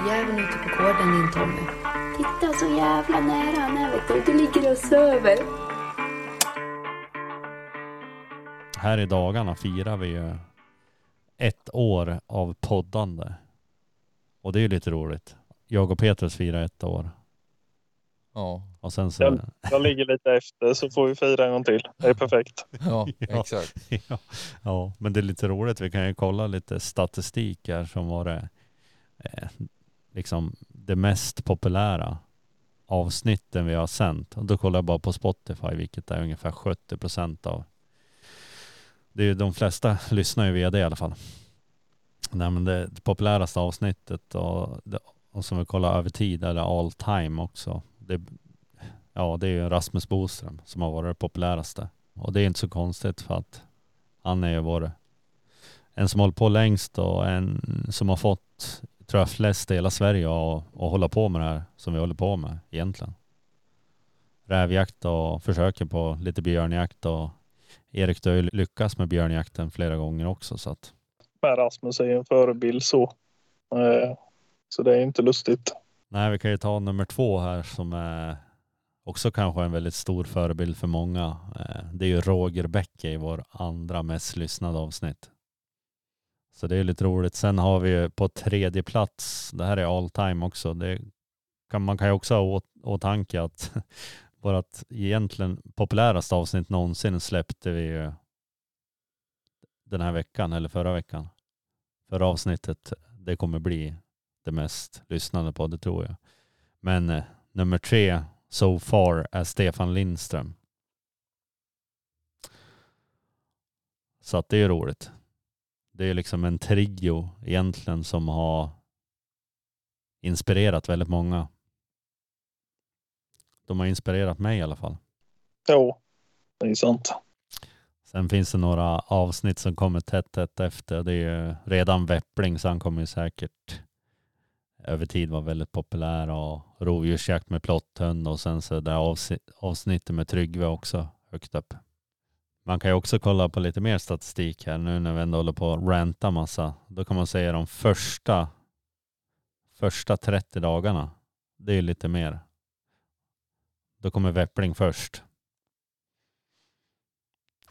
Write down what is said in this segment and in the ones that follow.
rävjäveln ute på gården din Tommy. Titta så jävla nära han är vet du. Du ligger och söver. Här i dagarna firar vi ju ett år av poddande. Och det är ju lite roligt. Jag och Petrus firar ett år. Ja, Och sen så... Jag, jag ligger lite efter så får vi fira en gång till. Det är perfekt. ja, Ja. exakt. ja, ja, men det är lite roligt. Vi kan ju kolla lite statistik här som var det eh, liksom det mest populära avsnitten vi har sänt. Och då kollar jag bara på Spotify, vilket är ungefär 70 procent av. Det är ju de flesta lyssnar ju via det i alla fall. Nej, men det, det populäraste avsnittet och, det, och som vi kollar över tid eller all time också. Det, ja, det är ju Rasmus Boström som har varit det populäraste. Och det är inte så konstigt för att han är ju vår, en som håller på längst och en som har fått, tror jag, flest i hela Sverige att, att hålla på med det här som vi håller på med egentligen. Rävjakt och försöker på lite björnjakt och Erik du har ju lyckats med björnjakten flera gånger också så att Men Rasmus är ju en förebild så. Eh, Så det är inte lustigt. Nej, vi kan ju ta nummer två här som är också kanske en väldigt stor förebild för många. Eh, Det är ju Roger Bäcke i vår andra mest lyssnade avsnitt. Så det är lite roligt. Sen har vi ju på tredje plats, det här är all time också, det kan, man kan ju också ha åt, åtanke att vårt egentligen populäraste avsnitt någonsin släppte vi ju den här veckan eller förra veckan. Förra avsnittet, det kommer bli det mest lyssnade på, det tror jag. Men eh, nummer tre so far är Stefan Lindström. Så att det är roligt. Det är liksom en trio egentligen som har inspirerat väldigt många. De har inspirerat mig i alla fall. Jo, det är sant. Sen finns det några avsnitt som kommer tätt, tätt efter. Det är ju redan Weppling så han kommer ju säkert över tid vara väldigt populär och rovdjursjakt med plotthund och sen så det avsnittet med Tryggve också högt upp. Man kan ju också kolla på lite mer statistik här nu när vi ändå håller på att ranta massa. Då kan man säga de första, första 30 dagarna. Det är lite mer. Då kommer Veppling först.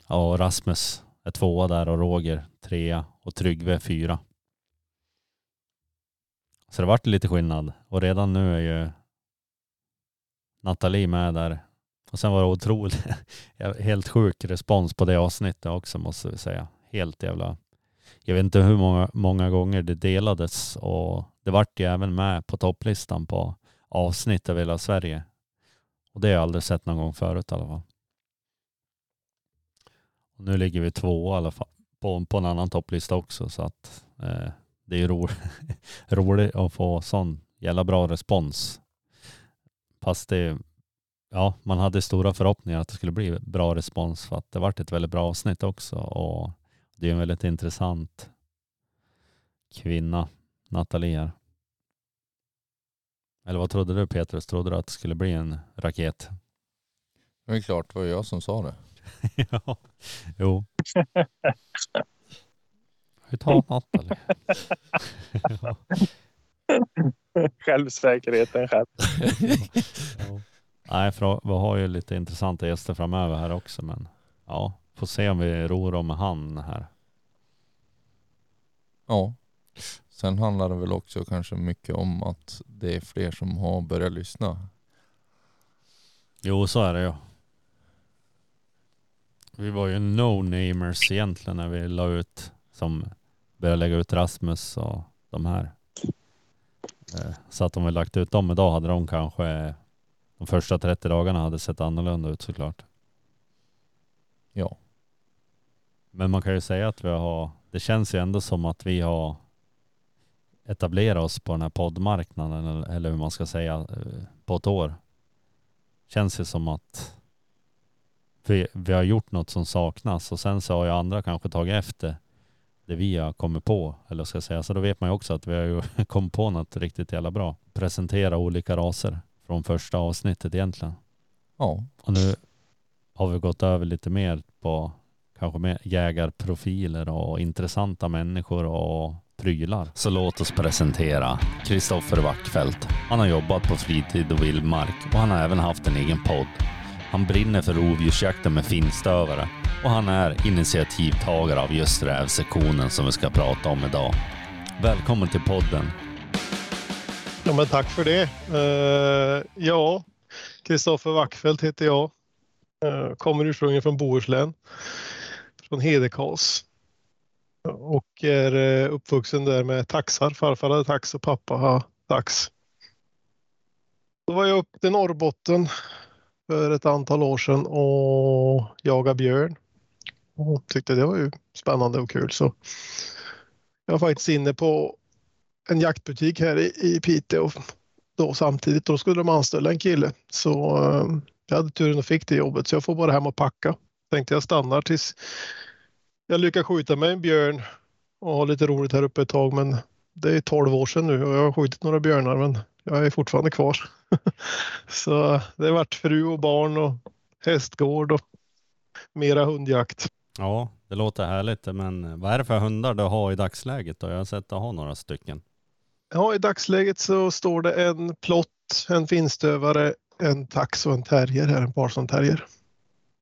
Ja, och Rasmus är tvåa där och Roger trea och Tryggve fyra. Så det vart lite skillnad och redan nu är ju Nathalie med där. Och sen var det otroligt, helt sjuk respons på det avsnittet också måste vi säga. Helt jävla, jag vet inte hur många, många gånger det delades och det vart ju även med på topplistan på avsnitt över hela Sverige. Och det har jag aldrig sett någon gång förut i alla fall. Och nu ligger vi två i alla fall på, på en annan topplista också så att eh, det är ju ro, roligt att få sån jävla bra respons. Fast det, ja, man hade stora förhoppningar att det skulle bli bra respons för att det vart ett väldigt bra avsnitt också och det är en väldigt intressant kvinna, Nathalie här. Eller vad trodde du Petrus? Trodde du att det skulle bli en raket? Det är klart, det var jag som sa det. ja, jo. Hur tar Nathalie? ja. Självsäkerheten själv. Ja. Nej, för vi har ju lite intressanta gäster framöver här också, men ja, får se om vi ror om med han här. Ja. Sen handlar det väl också kanske mycket om att det är fler som har börjat lyssna. Jo, så är det ju. Vi var ju no-namers egentligen när vi la ut, som började lägga ut Rasmus och de här. Eh, Så att om vi lagt ut dem idag hade de kanske, de första 30 dagarna hade sett annorlunda ut såklart. Ja. Men man kan ju säga att vi har, det känns ju ändå som att vi har etablerat oss på den här poddmarknaden eller, hur man ska säga eh, på ett år. Känns ju som att vi, vi har gjort något som saknas och sen så har ju andra kanske tagit efter det vi har kommit på eller ska jag säga. Så då vet man ju också att vi har ju kommit på något riktigt jävla bra. Presentera olika raser från första avsnittet egentligen. Ja. Och nu har vi gått över lite mer på kanske mer jägarprofiler och intressanta människor och prylar. Så låt oss presentera Kristoffer Wackfeldt. Han har jobbat på fritid och vildmark och han har även haft en egen podd. Han brinner för rovdjursjakten med finstövare och han är initiativtagare av just rävsektionen som vi ska prata om idag. Välkommen till podden. Ja, men tack för det. Uh, ja, Kristoffer Wackfeldt heter jag. Uh, kommer ursprungligen från Bohuslän, från Hedekas. Och är uh, uppvuxen där med taxar. Farfar hade tax och pappa har tax. Då var jag upp till Norrbotten för ett antal år sedan och jagade björn. Och tyckte det var ju spännande och kul så jag var faktiskt inne på en jaktbutik här i, i Piteå då samtidigt. Då skulle de anställa en kille så eh, jag hade turen och fick det jobbet så jag får bara hem och packa. Tänkte jag stannar tills jag lyckas skjuta mig en björn och ha lite roligt här uppe ett tag men det är 12 år sedan nu och jag har skjutit några björnar men jag är fortfarande kvar. så det har varit fru och barn och hästgård och mera hundjakt. Ja, det låter härligt. Men vad är det för hundar du har i dagsläget? Då? Jag har sett att du har några stycken. Ja, i dagsläget så står det en plott, en finstövare, en tax och en terrier här, en parson terrier.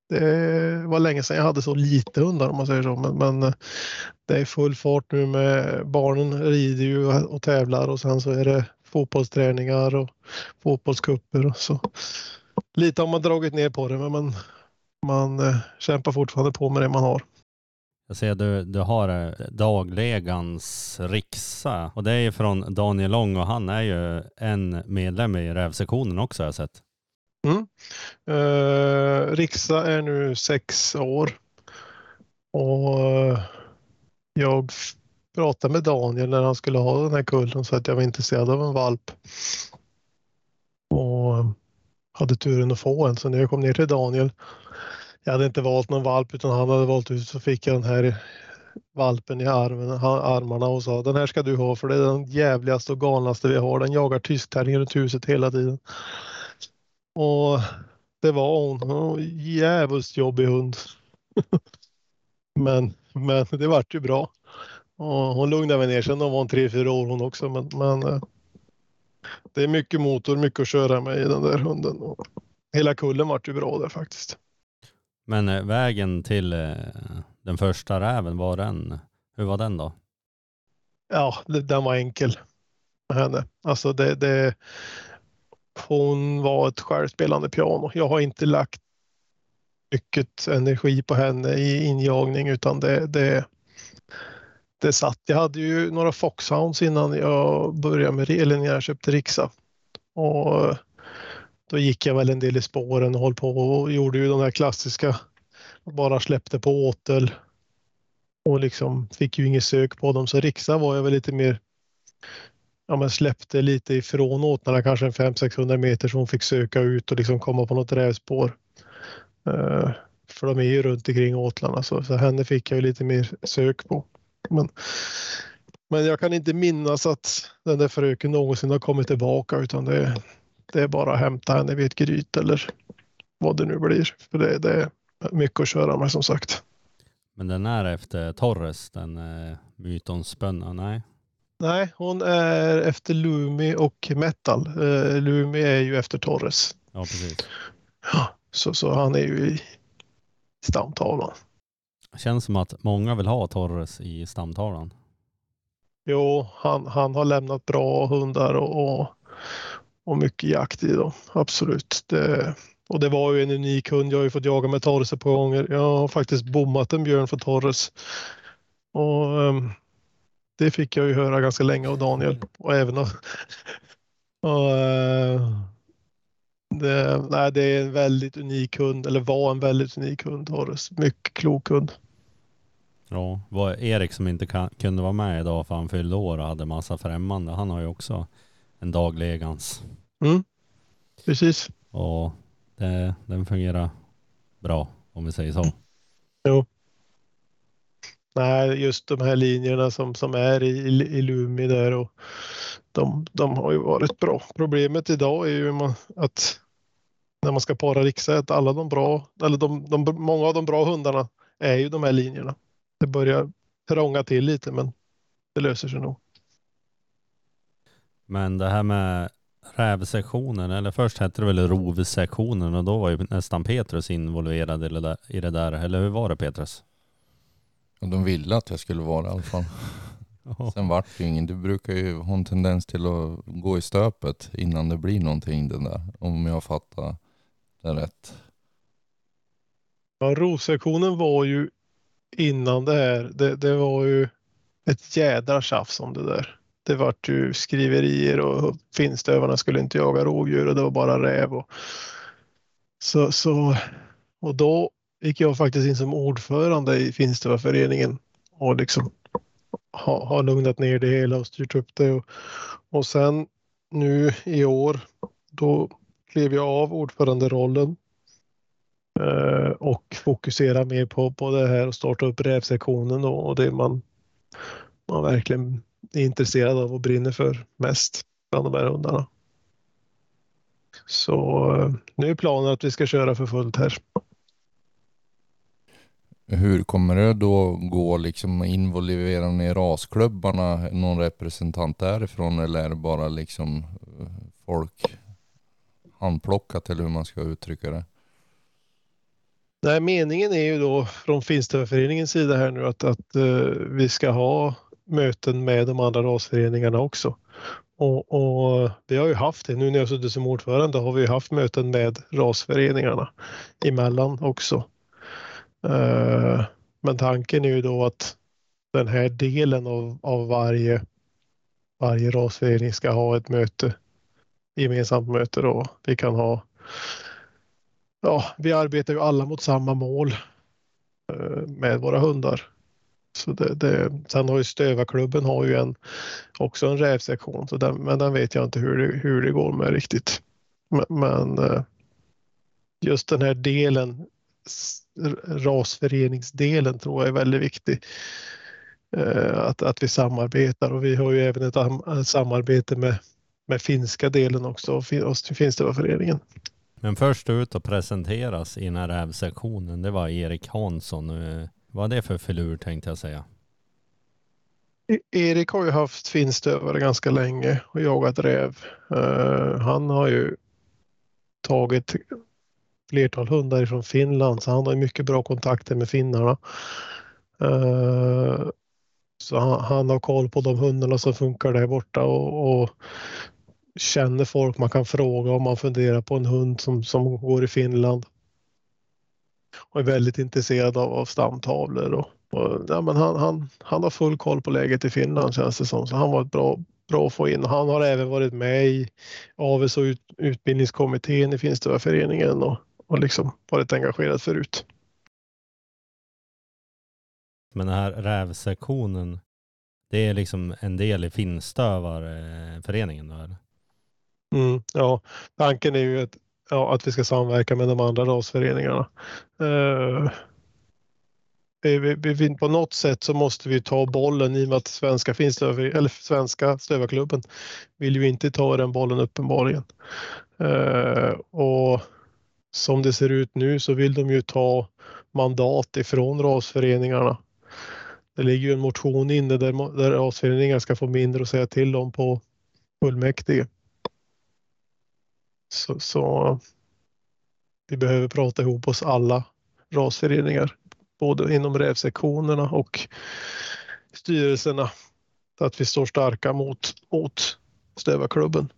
Det var länge sedan jag hade så lite hundar om man säger så, men, men eh, det är full fart nu med barnen rider ju och tävlar och sen så är det fotbollsträningar och fotbollskupper och så. Lite har man dragit ner på det, men man, man eh, kämpar fortfarande på med det man har. Jag ser du, du har eh, daglegans Rixa och det är ju från Daniel Lång och han är ju en medlem i rävsektionen också har jag sett. Mm. Eh, Rixa är nu sex år och eh, jag pratade med Daniel när han skulle ha den här kullen så att jag var intresserad av en valp. Och eh, hade turen att få en så när jag kom ner till Daniel jag hade inte valt någon valp utan han hade valt ut så fick jag den här valpen i armen, armarna och sa den här ska du ha för det är den jävligaste och galnaste vi har. Den jagar tyskterrier runt huset hela tiden. Och det var hon. hon jävligt jobbig hund. men, men det vart ju bra. Och hon lugnade mig ner sen. Hon var en tre, fyra år hon också. Men, men eh, det är mycket motor, mycket att köra med i den där hunden. Och hela kullen vart ju bra där faktiskt. Men eh, vägen till eh, den första räven, var den, hur var den då? Ja, den var enkel med henne. Alltså det, det, hon var ett självspelande piano. Jag har inte lagt mycket energi på henne i injagning utan det, det, det satt. Jag hade ju några Foxhounds innan jag började med eller när jag köpte Rixa. Och då gick jag väl en del i spåren och höll på och gjorde ju de här klassiska. Bara släppte på åtel. Och liksom fick ju inget sök på dem. Så Riksa var jag väl lite mer ja, men släppte lite ifrån åtlarna, kanske en 500-600 meter så hon fick söka ut och liksom komma på något rävspår. Uh, för de är ju runt omkring åtlarna så, så henne fick jag ju lite mer sök på. Men, men jag kan inte minnas att den där fröken någonsin har kommit tillbaka utan det, det är bara att hämta henne vid ett gryt eller vad det nu blir. För det, det är mycket att köra med som sagt. Men den är efter Torres, den eh, mytonspönna? Nej? Nej, hon är efter Lumi och Metal. Eh, Lumi är ju efter Torres. Ja, precis. Ja, så, så han är ju i stamtavlan. Känns som att många vill ha Torres i stamtavlan. Jo, han, han har lämnat bra hundar och, och, och mycket jakt i dem. Absolut. Det, och det var ju en unik hund. Jag har ju fått jaga med Torres ett par gånger. Jag har faktiskt bommat en björn för Torres. Och um, det fick jag ju höra ganska länge av Daniel och även av... och, uh, det, nej, det är en väldigt unik hund, eller var en väldigt unik hund, Torres. Mycket klok hund. Ja, var Erik som inte kan, kunde vara med idag för han fyllde år och hade massa främmande. Han har ju också en daglegans. Mm, precis. Och det, den fungerar bra om vi säger så. Jo. Nej, just de här linjerna som, som är i, i Lumi där och de, de har ju varit bra. Problemet idag är ju att när man ska para riksä att alla de bra, eller de, de, många av de bra hundarna är ju de här linjerna. Det börjar trånga till lite men det löser sig nog. Men det här med rävsektionen, eller först hette det väl rovsektionen och då var ju nästan Petrus involverad i det där, i det där. eller hur var det Petrus? Och de ville att jag skulle vara i alla fall. Sen vart det ju ingen. Du brukar ju ha en tendens till att gå i stöpet innan det blir någonting den där. Om jag fattar det rätt. Ja, rovsektionen var ju innan det här. Det, det var ju ett jädra tjafs om det där. Det vart ju skriverier och finstövarna skulle inte jaga rådjur och det var bara räv. Och, så, så, och då gick jag faktiskt in som ordförande i Finstövarföreningen och liksom har ha lugnat ner det hela och styrt upp det. Och, och sen nu i år, då klev jag av ordföranderollen eh, och fokuserar mer på, på det här och starta upp rävsektionen och det man, man verkligen är intresserad av och brinner för mest bland de här hundarna. Så eh, nu är planen att vi ska köra för fullt här. Hur kommer det då gå liksom involvera i rasklubbarna, någon representant därifrån eller är det bara liksom folk handplockat eller hur man ska uttrycka det? Nej, meningen är ju då från Finstövarföreningens sida här nu att, att uh, vi ska ha möten med de andra rasföreningarna också. Och, och, vi har ju haft det. Nu när jag suttit som ordförande har vi haft möten med rasföreningarna emellan också. Eh, men tanken är ju då att den här delen av, av varje, varje rasförening ska ha ett möte, gemensamt möte då. Vi kan ha Ja, vi arbetar ju alla mot samma mål eh, med våra hundar. Så det, det, sen har ju Stövarklubben har ju en, också en rävsektion, så den, men den vet jag inte hur det, hur det går med riktigt. Men, men eh, just den här delen rasföreningsdelen tror jag är väldigt viktig. Eh, att, att vi samarbetar och vi har ju även ett samarbete med, med finska delen också och Finstövarföreningen. Men först ut och presenteras i den här rävsektionen, det var Erik Hansson. Eh, vad är det för filur tänkte jag säga? E-, Erik har ju haft finstövare ganska länge och jagat räv. Uh, han har ju tagit flertal hundar från Finland så han har mycket bra kontakter med finnarna. Uh, så han, han, har koll på de hundarna som funkar där borta och, och, känner folk man kan fråga om man funderar på en hund som, som går i Finland. Och är väldigt intresserad av, av stamtavlor. Och, och, ja, men han, han, han har full koll på läget i Finland känns det som. Så han var ett bra, bra att få in. Han har även varit med i aves och ut, utbildningskommittén i Finstövarföreningen och och liksom varit engagerad förut. Men den här rävsektionen, det är liksom en del i Finstövarföreningen eller? Mm, ja, tanken är ju att, ja, att vi ska samverka med de andra rasföreningarna. Eh, vi, vi, på något sätt så måste vi ta bollen i och med att svenska, eller svenska stövarklubben vill ju inte ta den bollen uppenbarligen. Eh, och som det ser ut nu så vill de ju ta mandat ifrån rasföreningarna. Det ligger ju en motion inne där, där rasföreningar ska få mindre att säga till om på fullmäktige. Så, så vi behöver prata ihop oss alla rasföreningar, både inom rävsektionerna och styrelserna, så att vi står starka mot, mot Stövarklubben.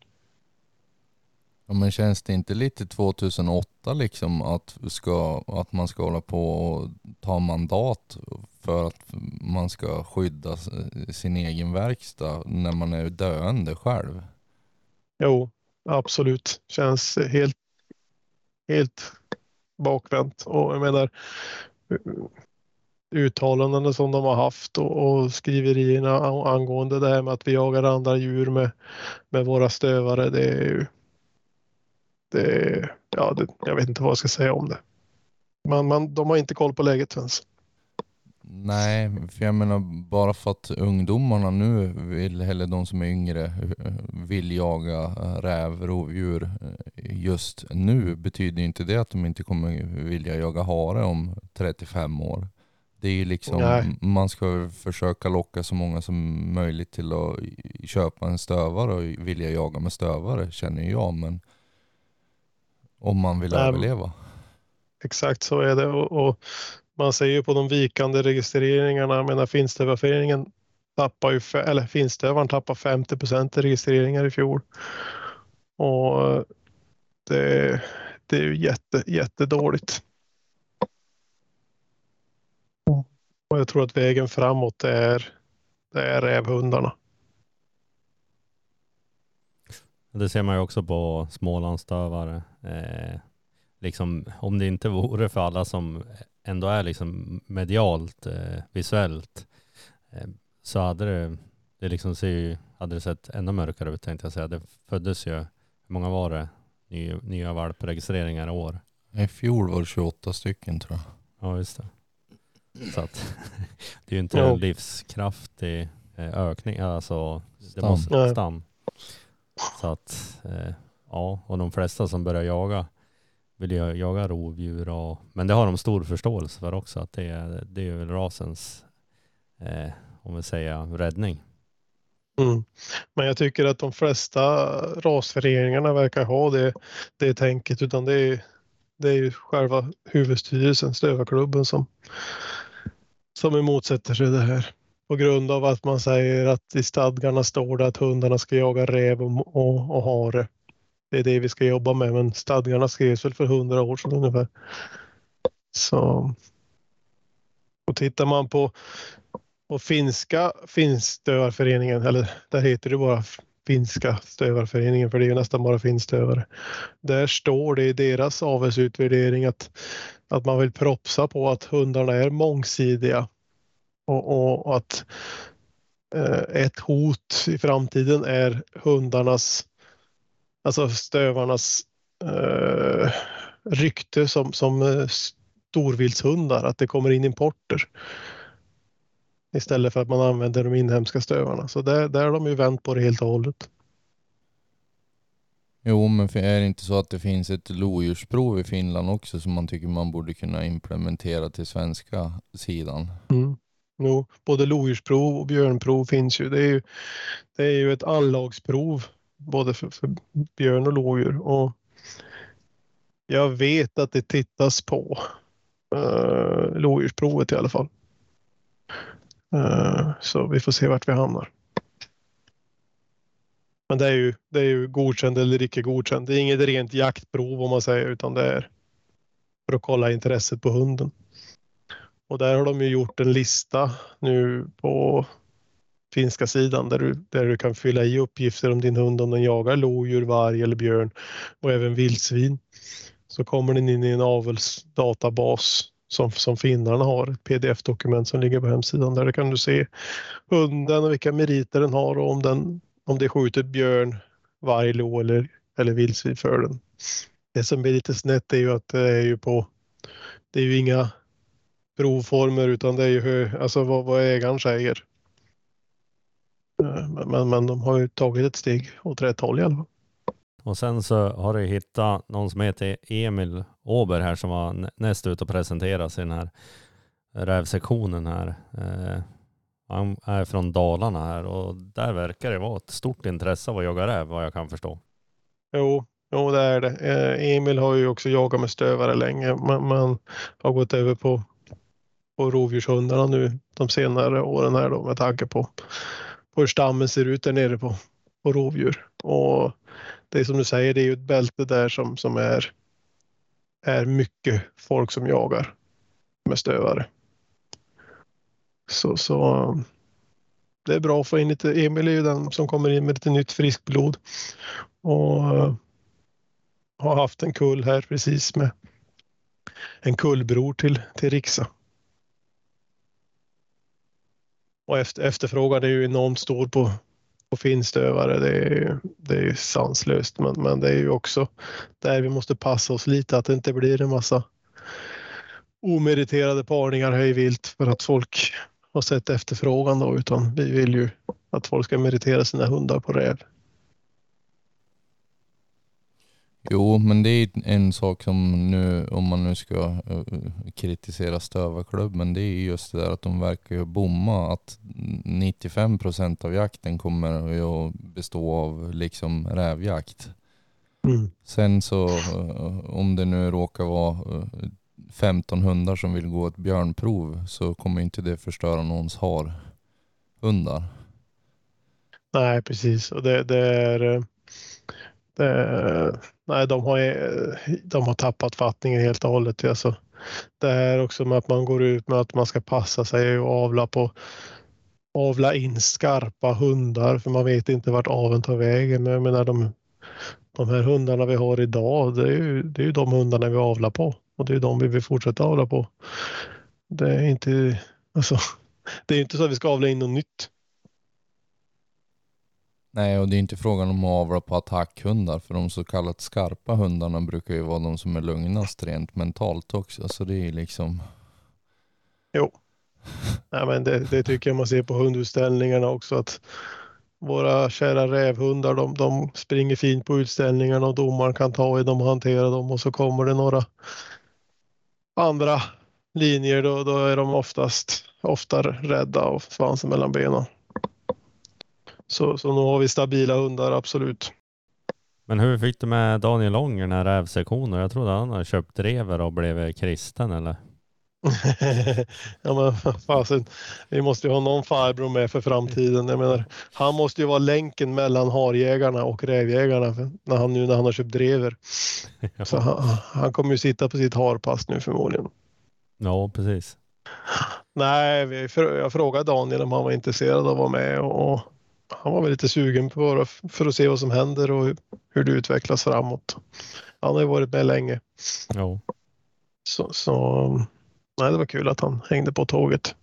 Ja, men känns det inte lite 2008 liksom att, ska, att man ska hålla på och ta mandat för att man ska skydda sin egen verkstad när man är döende själv? Jo, absolut. Känns helt, helt bakvänt. Och jag menar eh, uttalandena som de har haft och, och skriverierna angående det här med att vi jagar andra djur med, med våra stövare. Det är ju det, ja, det, jag vet inte vad jag ska säga om det. Man, man, de har inte koll på läget ens. Nej, för jag menar bara för att ungdomarna nu vill, eller de som är yngre, vill jaga räv, rovdjur just nu betyder inte det att de inte kommer vilja jaga hare om 35 år. Det är liksom, Nej. man ska försöka locka så många som möjligt till att köpa en stövare och vilja jaga med stövare känner jag. Men om man vill Nej, överleva. Exakt så är det. Och, och man ser ju på de vikande registreringarna, jag menar Finstövarföreningen tappar ju, eller Finstövaren tappar 50 procent i registreringar i fjol. Och eh, det, det är ju jätte, jättedåligt. Och jag tror att vägen framåt är, det är rävhundarna. Det ser man ju också på Smålandsstövare. Eh, liksom, om det inte vore för alla som ändå är liksom medialt, eh, visuellt, eh, så hade det, det liksom ser ju, hade det sett ännu mörkare ut tänkte jag säga. Det föddes ju, hur många var det, nya, nya valpregistreringar i år? I fjol var det 28 stycken tror jag. Ja, just det. Så att det är ju inte en livskraftig eh, ökning, alltså det Stam. måste, stam. Så att, eh, ja, och de flesta som börjar jaga vill jag jaga rovdjur och, men det har de stor förståelse för också att det är, det är väl rasens, eh, om vi säger räddning. Mm. Men jag tycker att de flesta rasföreningarna verkar ha det, det tänket utan det är, det är ju själva huvudstyrelsen, Stövarklubben som, som motsätter sig det här. På grund av att man säger att i stadgarna står det att hundarna ska jaga räv och, och, och hare. Det är det vi ska jobba med men stadgarna skrevs väl för hundra år sedan ungefär. Så. Och tittar man på på finska finstövarföreningen, eller där heter det bara finska stövarföreningen för det är ju nästan bara finstövare. Där står det i deras avelsutvärdering att, att man vill propsa på att hundarna är mångsidiga och, och, och att eh, ett hot i framtiden är hundarnas, alltså stövarnas eh, rykte som, som eh, storviltshundar, att det kommer in importer istället för att man använder de inhemska stövarna. Så där, där har de ju vänt på det helt och hållet. Jo men är det inte så att det finns ett lodjursprov i Finland också som man tycker man borde kunna implementera till svenska sidan? Mm. Jo, både lodjursprov och björnprov finns ju. Det är ju, det är ju ett anlagsprov både för, för björn och lodjur. Och jag vet att det tittas på uh, lodjursprovet i alla fall. Uh, så vi får se vart vi hamnar. Men det är ju, det är ju godkänd eller icke godkänd. Det är inget rent jaktprov om man säger utan det är för att kolla intresset på hunden. Och där har de ju gjort en lista nu på finska sidan där du, där du kan fylla i uppgifter om din hund om den jagar lodjur, varg eller björn och även vildsvin. Så kommer den in i en avelsdatabas som, som finnarna har, ett pdf-dokument som ligger på hemsidan. Där kan du se hunden och vilka meriter den har och om, den, om det skjuter björn, varg, lo eller, eller vildsvin för den. Det som blir lite snett är ju att det är ju på, det är ju inga provformer utan det är ju hö, alltså vad, vad ägaren säger. Eh, Men, men, men de har ju tagit ett steg åt rätt håll i alla fall. Och sen så har du hittat någon som heter Emil Åber här som var nä- näst ut och i den här rävsektionen här. Eh, han är från Dalarna här och där verkar det vara ett stort intresse av att jaga räv vad jag kan förstå. Jo, jo det är det. Eh, Emil har ju också jagat med stövare länge men man har gått över på, på rovdjurshundarna nu de senare åren här då med tanke på hur stammen ser ut där nere på, på rovdjur. Och det är som du säger, det är ju ett bälte där som, som är, är mycket folk som jagar med stövare. Så, så det är bra att få in lite, Emil är ju den som kommer in med lite nytt friskt blod. Och har haft en kull här precis med en kullbror till, till Rixa. Och efter, efterfrågan är ju enormt stor på, på finstövare. Det är, ju- det är ju sanslöst. Men, men det är ju också där vi måste passa oss lite att det inte blir en massa omeriterade parningar hej vilt för att folk har sett efterfrågan då. Utan vi vill ju att folk ska meritera sina hundar på räv. Jo, men det är en sak som nu, om man nu ska eh, kritisera Stövarklubben, det är just det där att de verkar ju bomma att 95% av jakten kommer att bestå av liksom rävjakt. Mm. Sen så eh, om det nu råkar vara eh, 15 hundar som vill gå ett björnprov så kommer inte det förstöra någons har hundar. Nej, precis. Och det, det är eh, Det, nej, de har, de har tappat fattningen helt och hållet. Alltså, det här också med att man går ut med att man ska passa sig och avla på avla in skarpa hundar för man vet inte vart aveln tar vägen. Men jag menar de, de här hundarna vi har idag, det är ju, det är ju de hundarna vi avlar på och det är de vi vill fortsätta avla på. Det är inte, alltså, det är inte så att vi ska avla in något nytt. Nej, och det är inte frågan om att avla på attackhundar för de så kallat skarpa hundarna brukar ju vara de som är lugnast rent mentalt också. Så det är liksom, Jo. Nej, men det, det tycker jag man ser på hundutställningarna också att våra kära rävhundar de, de springer fint på utställningarna och domaren kan ta i dem och hantera dem och så kommer det några andra linjer då, då är de oftast ofta rädda och svansen mellan benen. Så, så nu har vi stabila hundar, absolut. Men hur fick du med Daniel Ånger den här rävsektionen? Jag trodde han hade köpt rever och blev kristen eller? ja men fasen, vi måste ju ha någon farbror med för framtiden. Jag menar, han måste ju vara länken mellan harjägarna och rävjägarna när han, nu när han har köpt drever. Så han, han kommer ju sitta på sitt harpass nu förmodligen. Ja, precis. Nej, vi, jag frågade Daniel om han var intresserad av att vara med och han var väl lite sugen på det för att se vad som händer och hur, det utvecklas framåt. Han har ju varit med länge. Jo. Så, så nej, det var kul att han hängde på tåget.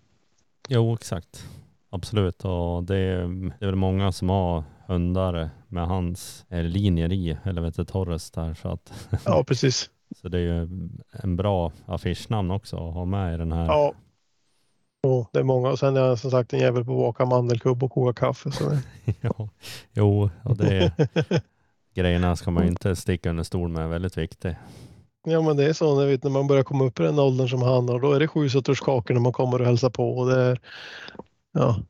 Jo, exakt. Absolut. Och det är, det är väl många som har hundar med hans eh, linjer i, du, Torres där. Så, att, Ja, precis. så det är ju en bra affischnamn också att ha med i den här. Ja. Och det är många. Och sen är jag som sagt en jävel på att baka mandelkubb och koka kaffe. Så. Ja. Jo, och det är, grejerna ska man ju inte sticka under stol med, väldigt viktigt. ja, men det är så när, vet, när man börjar komma upp i den åldern som han har. Då är det sju sorters kakor när man kommer och hälsar på. Och det är, ja,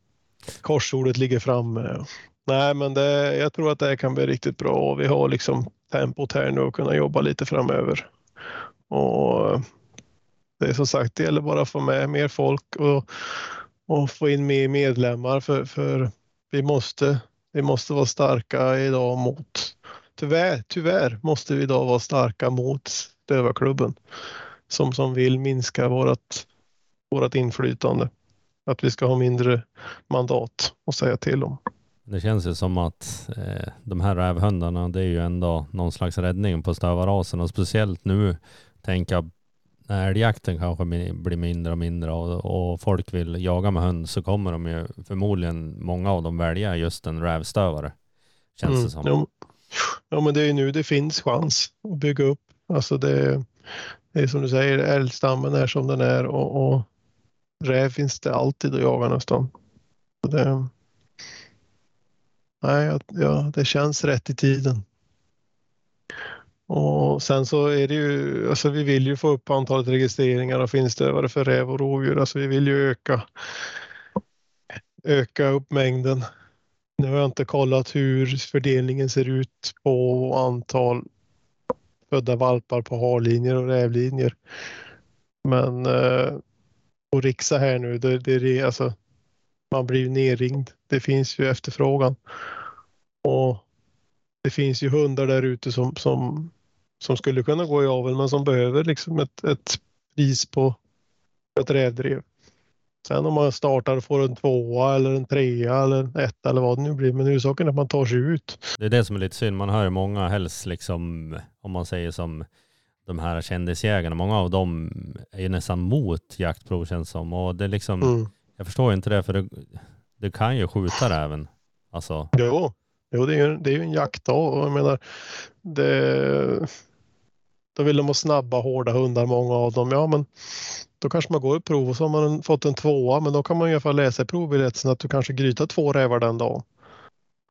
korsordet ligger framme. Nej, men det, jag tror att det kan bli riktigt bra och vi har liksom tempot här nu och kunna jobba lite framöver. Och det är som sagt, det gäller bara att få med mer folk och, och få in mer medlemmar för, för vi måste, vi måste vara starka idag mot, tyvärr, tyvärr måste vi idag vara starka mot Stövarklubben som, som vill minska vårat, vårat inflytande. Att vi ska ha mindre mandat att säga till om. Det känns ju som att eh, de här rävhundarna, det är ju ändå någon slags räddning på stövarasen och speciellt nu tänka när älgjakten kanske blir mindre och mindre och, och folk vill jaga med hund så kommer de ju förmodligen, många av dem välja just en rävstövare. Känns det som. Mm. Jo, ja, men det är ju nu det finns chans att bygga upp. Alltså det, det är som du säger, älgstammen är som den är och, och räv finns det alltid att jaga nästan. Så Det, nej, ja, ja, det känns rätt i tiden. Och sen så är det ju, alltså vi vill ju få upp antalet registreringar och finstövare för räv och rovdjur. Alltså vi vill ju öka, öka upp mängden. Nu har jag inte kollat hur fördelningen ser ut på antal födda valpar på harlinjer och rävlinjer. Men eh, på Rixa här nu, det, det, är alltså, man blir ju nerringd. Det finns ju efterfrågan. Och det finns ju hundar där ute som, som, som skulle kunna gå i avel men som behöver liksom ett, ett pris på ett rävdrev. Sen om man startar och får en tvåa eller en trea eller en etta eller vad det nu blir. Men huvudsaken är att man tar sig ut. Det är det som är lite synd. Man hör ju många helst liksom, om man säger som de här kändisjägarna, många av dem är ju nästan mot jaktprov känns som. Och det är liksom, Mm. jag förstår inte det för det, det kan ju skjuta räven. Alltså, Jo, jo det, är ju, det är ju en jaktdag och jag menar det, då vill de ha snabba hårda hundar många av dem. Ja men då kanske man går i prov och så har man fått en tvåa men då kan man i alla fall läsa i provbiljetten att du kanske grytar två rävar den dagen.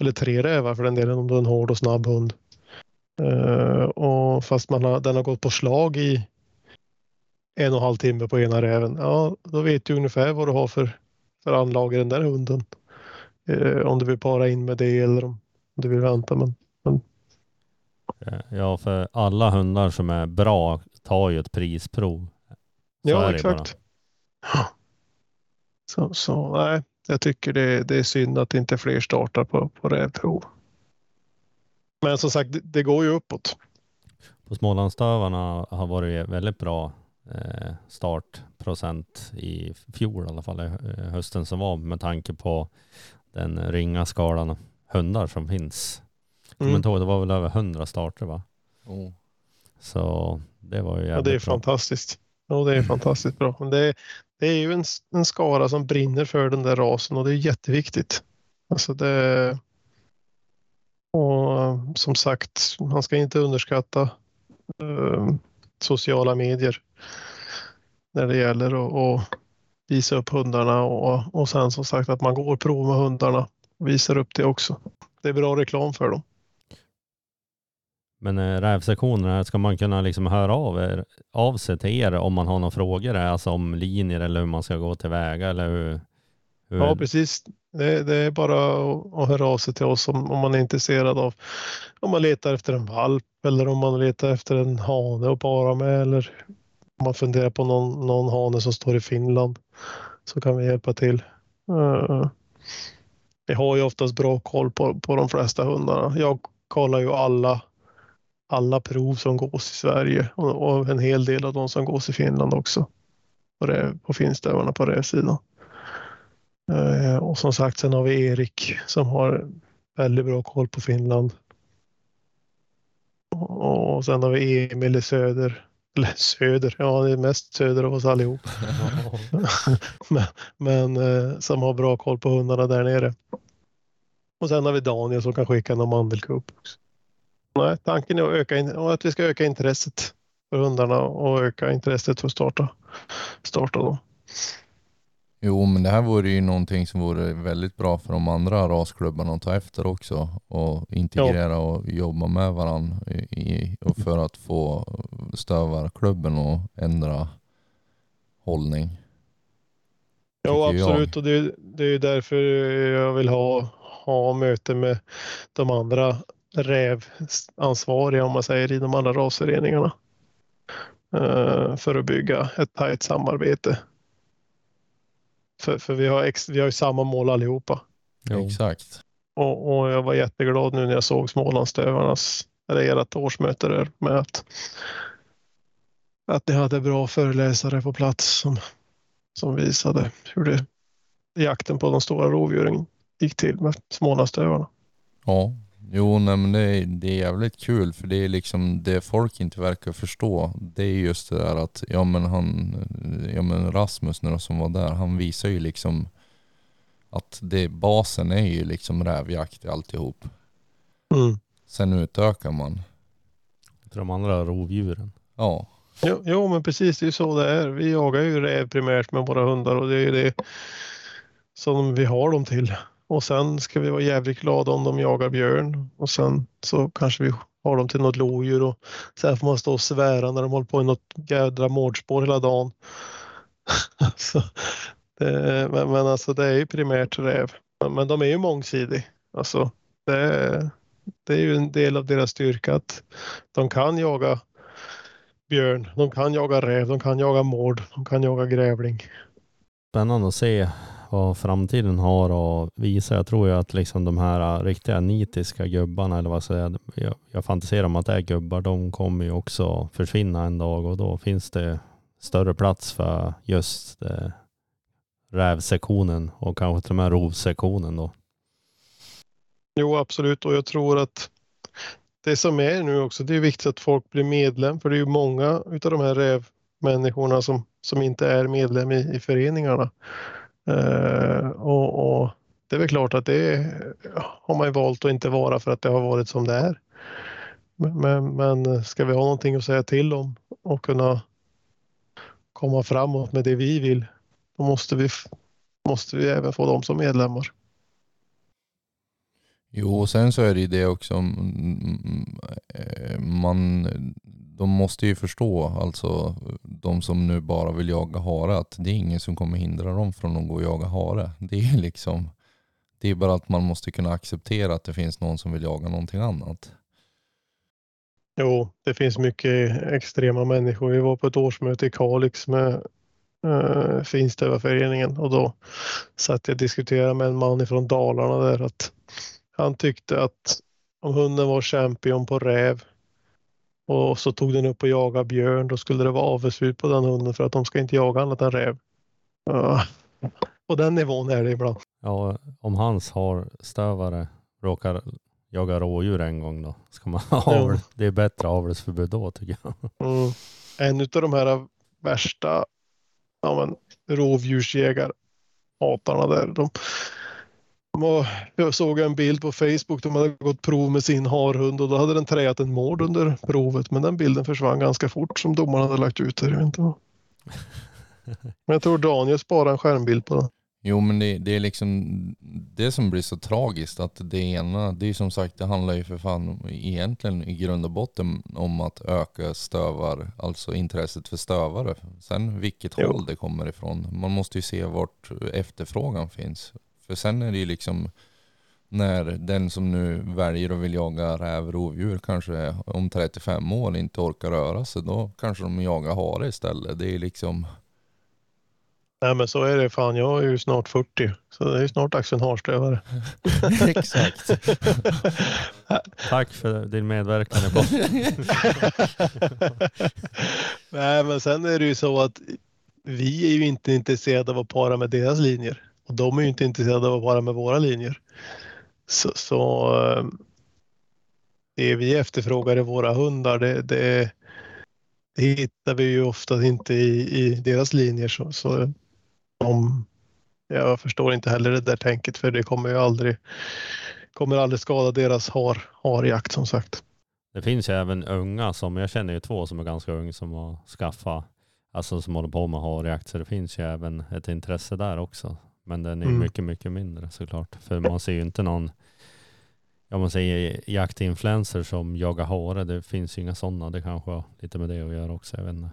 Eller tre rävar för den delen om du är en hård och snabb hund. Uh, och fast man har, den har gått på slag i en och en halv timme på ena räven, ja då vet du ungefär vad du har för, för anlag i den där hunden. Eh, om du vill para in med det eller om du vill vänta. Men, Eh, Ja, för alla hundar som är bra tar ju ett prisprov. Så ja, bara. exakt. Så, så nej, jag tycker det, det är synd att inte fler startar på, på rävprov. Men som sagt, det, det går ju uppåt. På Smålandstövarna har varit väldigt bra eh, startprocent i fjol i alla fall, eh, hösten som var med tanke på den ringa skalan hundar som finns. Mm. Mm. Men det var väl över 100 starter va? Oh. Så det var ju Ja, jävligt det är bra. fantastiskt. Ja, det är fantastiskt bra. Men det, det är ju en, en skara som brinner för den där rasen och det är jätteviktigt. Alltså det, och som sagt, man ska inte underskatta eh, sociala medier när det gäller att, visa upp hundarna och, och sen som sagt att man går prov med hundarna visar upp det också. Det är bra reklam för dem. Men eh, rävsektionerna, ska man kunna liksom höra av, er, av sig till er om man har några frågor, alltså om linjer eller hur man ska gå tillväga eller hur? hur Ja, precis. Det, det är bara att höra av sig till oss om, om man är intresserad av om man letar efter en valp eller om man letar efter en hane att para med eller om man funderar på någon, någon hane som står i Finland så kan vi hjälpa till. Uh, vi har ju oftast bra koll på, på de flesta hundarna. Jag kollar ju alla, alla prov som gås i Sverige och, och en hel del av de som gås i Finland också. På, det, på finstövarna på rävsidan. Eh, och som sagt, sen har vi Erik som har väldigt bra koll på Finland. Och sen har vi Emil i söder. Eller söder, ja det är mest söder av oss allihop. men men eh, som har bra koll på hundarna där nere. Och sen har vi Daniel som kan skicka någon mandelkupp också. Nej, tanken är att, öka in, att vi ska öka intresset för hundarna och öka intresset för att starta, starta dem. Jo, men det här vore ju någonting som vore väldigt bra för de andra rasklubbarna att ta efter också och integrera och jobba med varandra i, och för att få stövarklubben att ändra hållning. Ja, tycker jag. absolut. Och det, det är ju därför jag vill ha, ha möte med de andra rävansvariga, om man säger, i de andra rasföreningarna. Eh, för att bygga ett tajt samarbete. För, för vi, har ex, vi har ju samma mål allihopa. Jo. Exakt. Och, och jag var jätteglad nu när jag såg Smålandsstövarnas, eller ert årsmöte där, med att, att ni hade bra föreläsare på plats som, som visade hur det, jakten på de stora rovdjuren gick till med Smålandsstövarna. Ja, jo nej, men det är, det är jävligt kul för det är liksom det folk inte verkar förstå. Det är just det där att, ja men han, ja men Rasmus nu då, som var där, han visar ju liksom att det, basen är ju liksom rävjakt i alltihop. Mm. Sen utökar man. Till de andra rovdjuren. Ja, Jo, jo, men precis det är ju så det är. Vi jagar ju räv primärt med våra hundar och det är ju det som vi har dem till. Och sen ska vi vara jävligt glada om de jagar björn och sen så kanske vi har dem till något lodjur och sen får man stå och svära när de håller på i något jädra mårdspår hela dagen. så, det, men, men alltså det är ju primärt räv. Men, men de är ju mångsidiga. Alltså, det, det är ju en del av deras styrka att de kan jaga björn, de kan jaga räv, de kan jaga mård, de kan jaga grävling. Spännande att se vad framtiden har att visa. Jag tror ju att liksom de här äh, riktiga nitiska gubbarna, eller vad säger jag, jag, jag fantiserar om att det är gubbar, de kommer ju också försvinna en dag och då finns det större plats för just eh, rävsektionen och kanske till och med rovsektionen då. Jo, absolut. Och jag tror att det som är nu också, det är viktigt att folk blir medlem. För det är ju många utav de här rävmänniskorna som, som inte är medlem i, i föreningarna. Eh, och, och det är väl klart att det har man ju valt att inte vara för att det har varit som det är. Men, men, ska vi ha någonting att säga till om och kunna komma framåt med det vi vill, då måste vi, måste vi även få dem som medlemmar. Jo, och sen så är det ju det också, mm, mm, mm, eh, man, de måste ju förstå, alltså de som nu bara vill jaga hare, att det är ingen som kommer hindra dem från att gå och jaga hare. Det är liksom, det är bara att man måste kunna acceptera att det finns någon som vill jaga någonting annat. Jo, det finns mycket extrema människor. Vi var på ett årsmöte i Kalix med eh, uh, Finstövarföreningen och då satt jag och diskuterade med en man från Dalarna där att han tyckte att om hunden var champion på räv och så tog den upp och jagade björn, då skulle det vara avelsförbud på den hunden för att de ska inte jaga annat än räv. Uh, på den nivån är det ibland. Ja, om hans har stövare råkar jaga rådjur en gång då, ska man ha. Det är bättre avelsförbud då tycker jag. Mm. En av de här värsta ja, men, rovdjursjägarhatarna där, de, jag såg en bild på Facebook, de hade gått prov med sin harhund och då hade den träat en mård under provet, men den bilden försvann ganska fort som domaren hade lagt ut där. Jag vet inte vad. Men jag tror Daniel sparade en skärmbild på den. Jo men det, det är liksom det som blir så tragiskt att det ena, det är som sagt det handlar ju för fan egentligen i grund och botten om att öka stövar, alltså intresset för stövare. Sen vilket jo. håll det kommer ifrån. Man måste ju se vart efterfrågan finns. För sen är det ju liksom när den som nu väljer och vill jaga räv, rovdjur kanske om 35 år inte orkar röra sig, då kanske de jagar hare istället. Det är liksom Nej men så är det fan, jag är ju snart 40 så det är snart dags för en harstövare. Exakt. Tack för din medverkan. Nej men sen är det ju så att vi är ju inte intresserade av att para med deras linjer och de är ju inte intresserade av att vara med våra linjer. Så, så ehm, det vi efterfrågar i våra hundar det, det, det hittar vi ju ofta inte i, i deras linjer. Så, så de, jag förstår inte heller det där tänket för det kommer ju aldrig, kommer aldrig skada deras har, harjakt som sagt. Det finns ju även unga som, jag känner ju två som är ganska unga som har skaffat, alltså som håller på med harjakt så det finns ju även ett intresse där också. Men den är mm. mycket, mycket mindre såklart. För man ser ju inte någon, ja man säger jaktinfluencer som jagar hare, det finns ju inga sådana. Det kanske har lite med det att göra också, jag vet inte.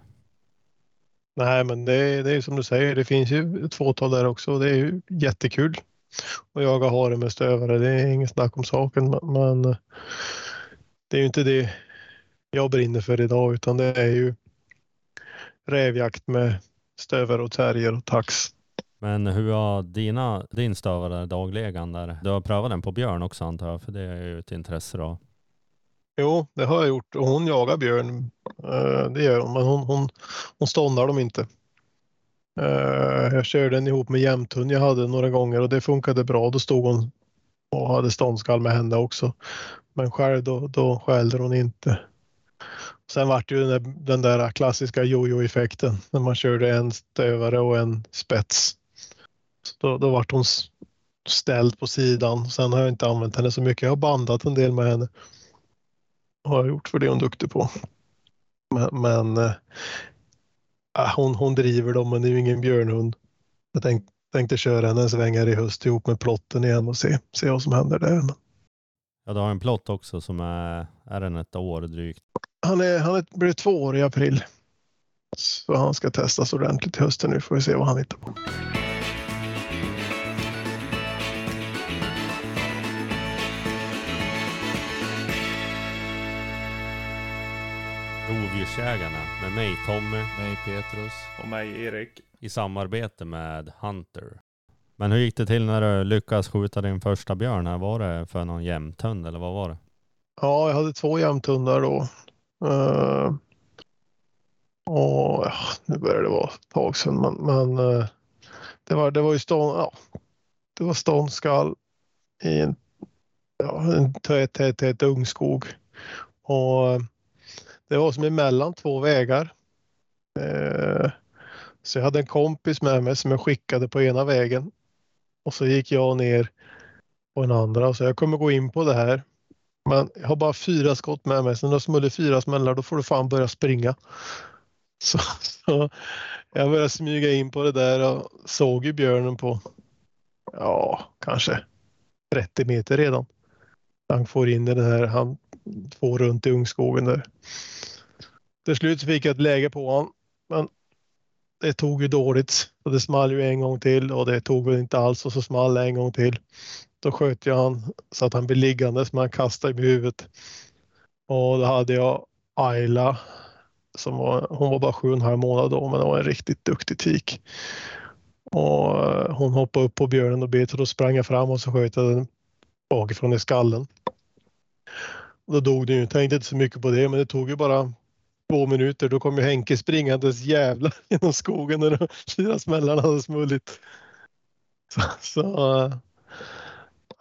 Nej, men det, det är som du säger, det finns ju ett fåtal där också. Det är ju jättekul att jaga hare med stövare. Det är inget snack om saken, men det är ju inte det jag brinner för idag, utan det är ju rävjakt med stövare och terrier och tax. Men hur har dina, din stövare daglegan där? Du har prövat den på björn också antar jag, för det är ju ett intresse då. Jo, det har jag gjort och hon jagar björn. Eh, det gör hon, men hon, hon, hon ståndar dem inte. Eh, jag körde den ihop med jämthund jag hade några gånger och det funkade bra. Då stod hon och hade ståndskall med henne också. Men själv då, då skällde hon inte. Sen vart det ju den där, den där klassiska jojo-effekten när man körde en stövare och en spets. Så då, då vart hon ställd på sidan. Sen har jag inte använt henne så mycket. Jag har bandat en del med henne har jag gjort för det är hon duktig på. Men, men äh, hon, hon driver dem men det är ju ingen björnhund. Jag tänk, tänkte köra henne en sväng här i höst ihop med plotten igen och se, se vad som händer där. Ja, du har en plott också som är, är den ett år drygt? Han, är, han är, blir två år i april. Så han ska testas ordentligt i hösten nu får vi se vad han hittar på. Rovdjursjägarna med mig Tommy Mig Petrus. Och mig Erik. i samarbete med Hunter. Men hur gick det till när du lyckades skjuta din första björn? Här? Var det för någon jämthund eller vad var det? Ja, jag hade två jämthundar då. Uh, och ja, nu börjar det vara ett tag sedan, men, men uh, det var, det var ju stånd, ja, det var ståndskall i en, ja, en tät, tät, tät ungskog. Och det var som emellan två vägar. Eh, så jag hade en kompis med mig som jag skickade på ena vägen och så gick jag ner på den andra. Så jag kommer gå in på det här. Men jag har bara fyra skott med mig, så när det smäller fyra smällar då får du fan börja springa. Så, så, jag började smyga in på det där och såg ju björnen på, ja, kanske 30 meter redan. Han får in i den här, han får runt i ungskogen där. Till slut fick jag ett läge på honom, men det tog ju dåligt. Och det small ju en gång till och det tog väl inte alls och så small det en gång till. Då sköt jag han så att han blev liggandes men han kastade i huvudet. Och då hade jag Ayla som var, hon var bara sju och en halv månad då men det var en riktigt duktig tik. Och eh, hon hoppade upp på björnen och bet och då sprang jag fram och så sköt jag den bakifrån i skallen. Och då dog den ju. Tänkte inte så mycket på det men det tog ju bara två minuter. Då kom ju Henke springandes jävlar genom skogen när de fyra smällarna hade smullit. Så, så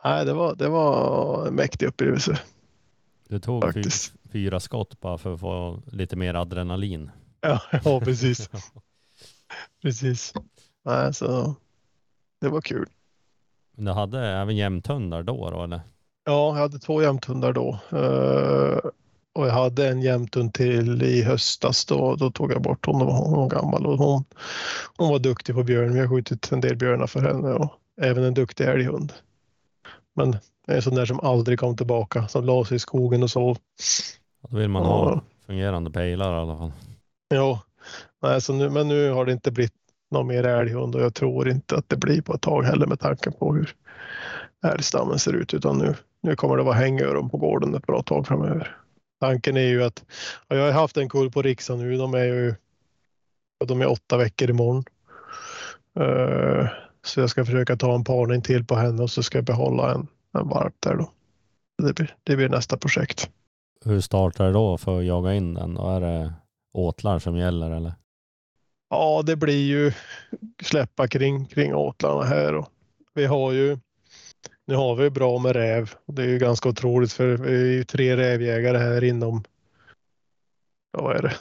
nej, det var, det var en mäktig upplevelse. Du tog Faktiskt. fyra skott bara för att få lite mer adrenalin. Ja, ja precis. precis. Nej, så det var kul. Men du hade även jämthundar då, då eller? Ja, jag hade två jämthundar då. Och jag hade en jämthund till i höstas. Då, då tog jag bort honom. Hon var gammal och hon, hon var duktig på björn. Vi har skjutit en del björnar för henne och även en duktig älghund. Men det är en sån där som aldrig kom tillbaka. Som la sig i skogen och sov. Då vill man ha fungerande pejlar i alla fall. Ja, nej, så nu, men nu har det inte blivit någon mer älghund och jag tror inte att det blir på ett tag heller med tanke på hur älgstammen ser ut. Utan nu, nu kommer det vara hängöron på gården ett bra tag framöver. Tanken är ju att, jag har haft en kull på Riksa nu, de är ju de är åtta veckor imorgon. Uh, så jag ska försöka ta en parning till på henne och så ska jag behålla en, en varp där då. Det blir, det blir nästa projekt. Hur startar det då för att jaga in den? Då är det åtlar som gäller eller? Ja, det blir ju släppa kring, kring åtlarna här. Och vi har ju, nu har vi bra med räv. Det är ju ganska otroligt för vi är ju tre rävjägare här inom, ja, vad är det,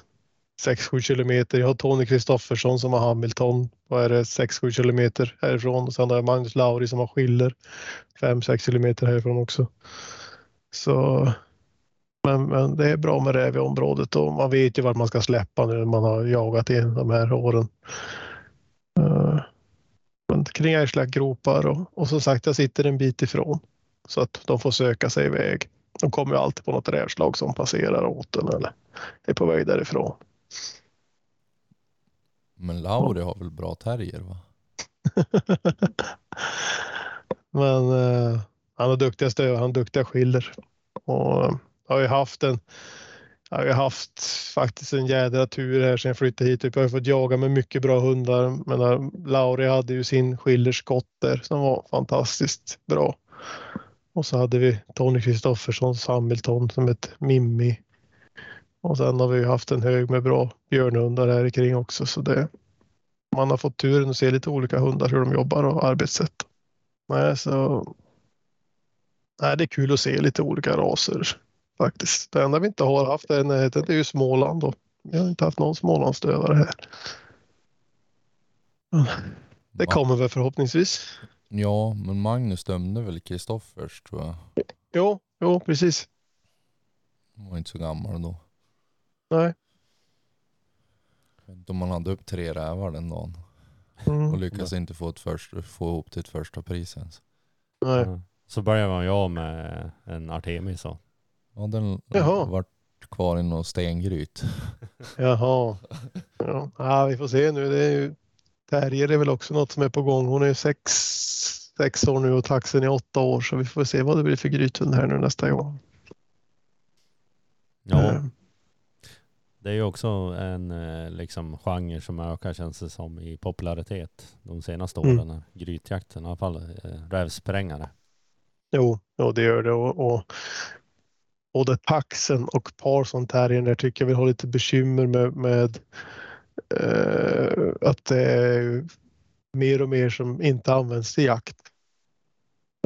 6-7 kilometer. Jag har Tony Kristoffersson som har Hamilton, vad är det, 6-7 kilometer härifrån. Och sen har jag Magnus Lauri som har Schiller, 5-6 kilometer härifrån också. Så men, men det är bra med räv i området och man vet ju vart man ska släppa nu när man har jagat i de här åren. Uh, men kring älgslackgropar och, och som sagt jag sitter en bit ifrån så att de får söka sig iväg. De kommer ju alltid på något rävslag som passerar åt den eller är på väg därifrån. Men Lauri har väl bra terrier va? Men uh, han har duktiga stöv, han har duktiga skiller. Och jag har ju haft en jag har haft faktiskt en jädra tur här sen jag flyttade hit. Typ, jag har fått jaga med mycket bra hundar. Men eh, Lauri hade ju sin skillerskott där som var fantastiskt bra. Och så hade vi Tony Kristofferssons Hamilton som ett Mimmi. Och sen har vi haft en hög med bra björnhundar här kring också. Så det, man har fått turen att se lite olika hundar hur de jobbar och arbetssätt. Nej, så, nej, det är kul att se lite olika raser faktiskt. Det enda vi inte har haft där i närheten det är ju Småland. Då. Vi har inte haft någon Smålandsdövare här. Det kommer väl förhoppningsvis. Ja, men Magnus dömde väl Kristoffers tror jag. Jo, jo precis. Han var inte så gammal då. Nej. Jag vet inte om han hade upp tre rävar den dagen. Mm. Och lyckas inte få, ett först, få ihop till ett första pris ens. Nej. Ja. Så börjar man ju av med en Artemis så. Ja, den Jaha. vart kvar i någon stengryt. Jaha. Ja. ja, vi får se nu. Det är ju, terrier är väl också något som är på gång. Hon är sex, sex år nu och taxen är åtta år så vi får se vad det blir för grythund här nu nästa gång. Ja, Eh, det är ju också en eh, liksom genre som ökar känns det som i popularitet de senaste Mm. åren. Mm. Grytjakten i alla fall. Eh, rävsprängare. Jo, jo, det gör det. Och, och både taxen och Parson terriern tycker jag vi har lite bekymmer med, med eh, att det är mer och mer som inte används till jakt.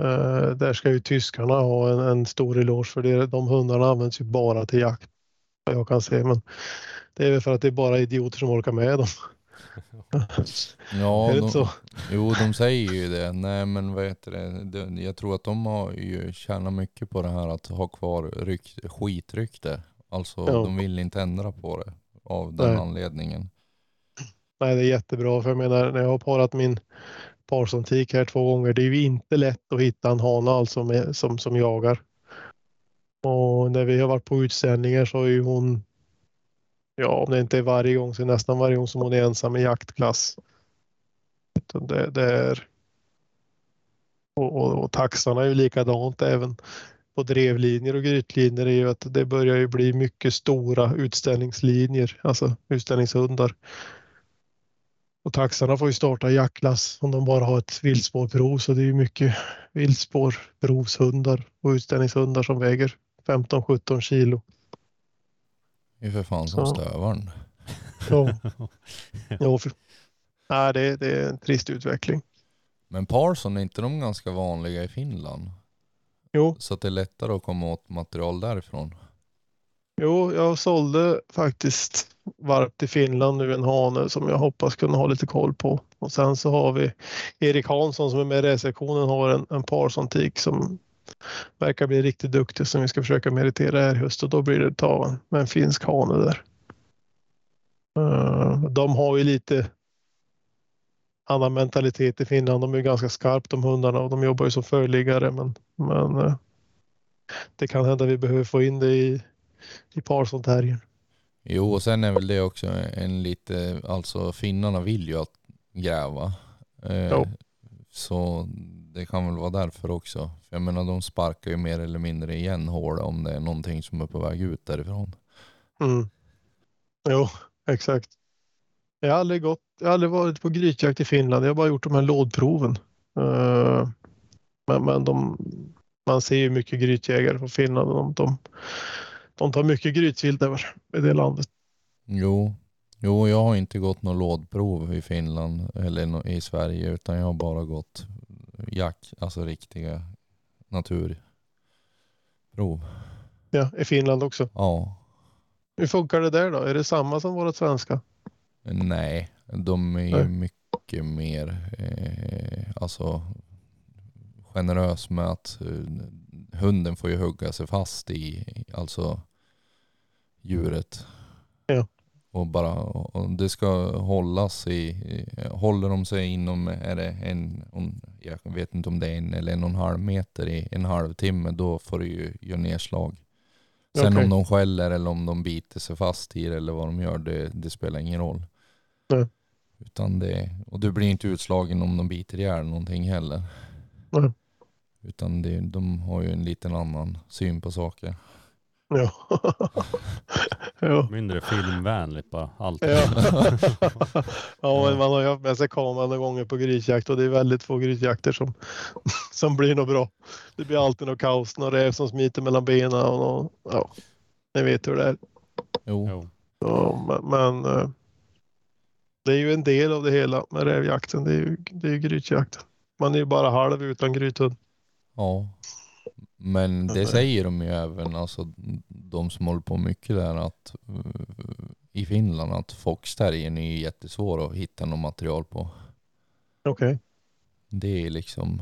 Eh, där ska ju tyskarna ha en, en stor eloge för det. De hundarna används ju bara till jakt. vad Jag kan se, men det är väl för att det är bara idioter som orkar med dem. Ja, är det de, så? jo de säger ju det. Nej men vad heter det? Jag tror att de har ju tjänat mycket på det här att ha kvar ryk, skitrykte. Alltså Ja. de vill inte ändra på det av den Nej. anledningen. Nej, det är jättebra. För jag menar, när jag har parat min Parson-tik här två gånger, det är ju inte lätt att hitta en hane alltså med, som, som jagar. Och när vi har varit på utställningar så är ju hon, ja om det inte är varje gång så är det nästan varje gång som hon är ensam i jaktklass. Utan det, det är och, och, och taxarna är ju likadant även på drevlinjer och grytlinjer är ju att det börjar ju bli mycket stora utställningslinjer, alltså utställningshundar. Och taxarna får ju starta jaktklass om de bara har ett viltspårprov så det är ju mycket viltspårprovshundar och utställningshundar som väger 15-17 kilo. Är för fan som Så. stövaren. Ja. Jo, för... Nej, det, det är en trist utveckling. Men Parson, är inte de ganska vanliga i Finland? Jo, Så att det är lättare att komma åt material därifrån. jo, jag sålde faktiskt varp till Finland nu en hane som jag hoppas kunna ha lite koll på. Och sen så har vi Erik Hansson som är med i resektionen har en, en Parson-tik som verkar bli riktigt duktig som vi ska försöka meritera här i höst och då blir det ta med en finsk hane där. Eh, de har ju lite annan mentalitet i Finland. De är ganska skarpt de hundarna och de jobbar ju som förliggare men, men eh, det kan hända vi behöver få in det i, i terriern. Jo, och sen är väl det också en lite, alltså finnarna vill ju att gräva. Eh. Så det kan väl vara därför också. För jag menar de sparkar ju mer eller mindre igen hål om det är någonting som är på väg ut därifrån. Mm. Jo, exakt. Jag har aldrig gått, jag har aldrig varit på grytjakt i Finland. Jag har bara gjort de här lådproven. Eh, men men de, man ser ju mycket grytjägare från Finland. De, de, de tar mycket grytvilt över i det landet. Jo, jo jag har inte gått något lådprov i Finland eller i Sverige utan jag har bara gått jack, alltså riktiga naturprov. Ja, i Finland också. Ja, Hur funkar det där då? Är det samma som våra svenska? nej, de är ju mycket mer eh, alltså generös med att eh, hunden får ju hugga sig fast i alltså djuret. Ja. Och bara, och det ska hållas i, håller de sig inom, är det en, jag vet inte om det är en eller en och en halv meter i en halvtimme, då får du ju göra nedslag. Sen Okej. om de skäller eller om de biter sig fast i det eller vad de gör, det, det spelar ingen roll. Nej. Utan det, och du blir inte utslagen om de biter ihjäl någonting heller. Nej. Utan det, de har ju en liten annan syn på saker. Ja. ja. Mindre filmvänligt bara. Allt. Ja. ja, men man har ju haft med sig kameran några gånger på grisjakt och det är väldigt få grisjakter som, som blir något bra. Det blir alltid något kaos, någon räv som smiter mellan benen och någon, ja, ni vet hur det är. Jo, Jo. Ja, men, men eh, det är ju en del av det hela med rävjakten. Det är ju, det är ju grytjakten. Man är ju bara halv utan grythund. ja. Men det Nej. säger de ju även, alltså de som håller på mycket där att eh, i Finland att foxterriern är jättesvår att hitta något material på. Okej. Det är liksom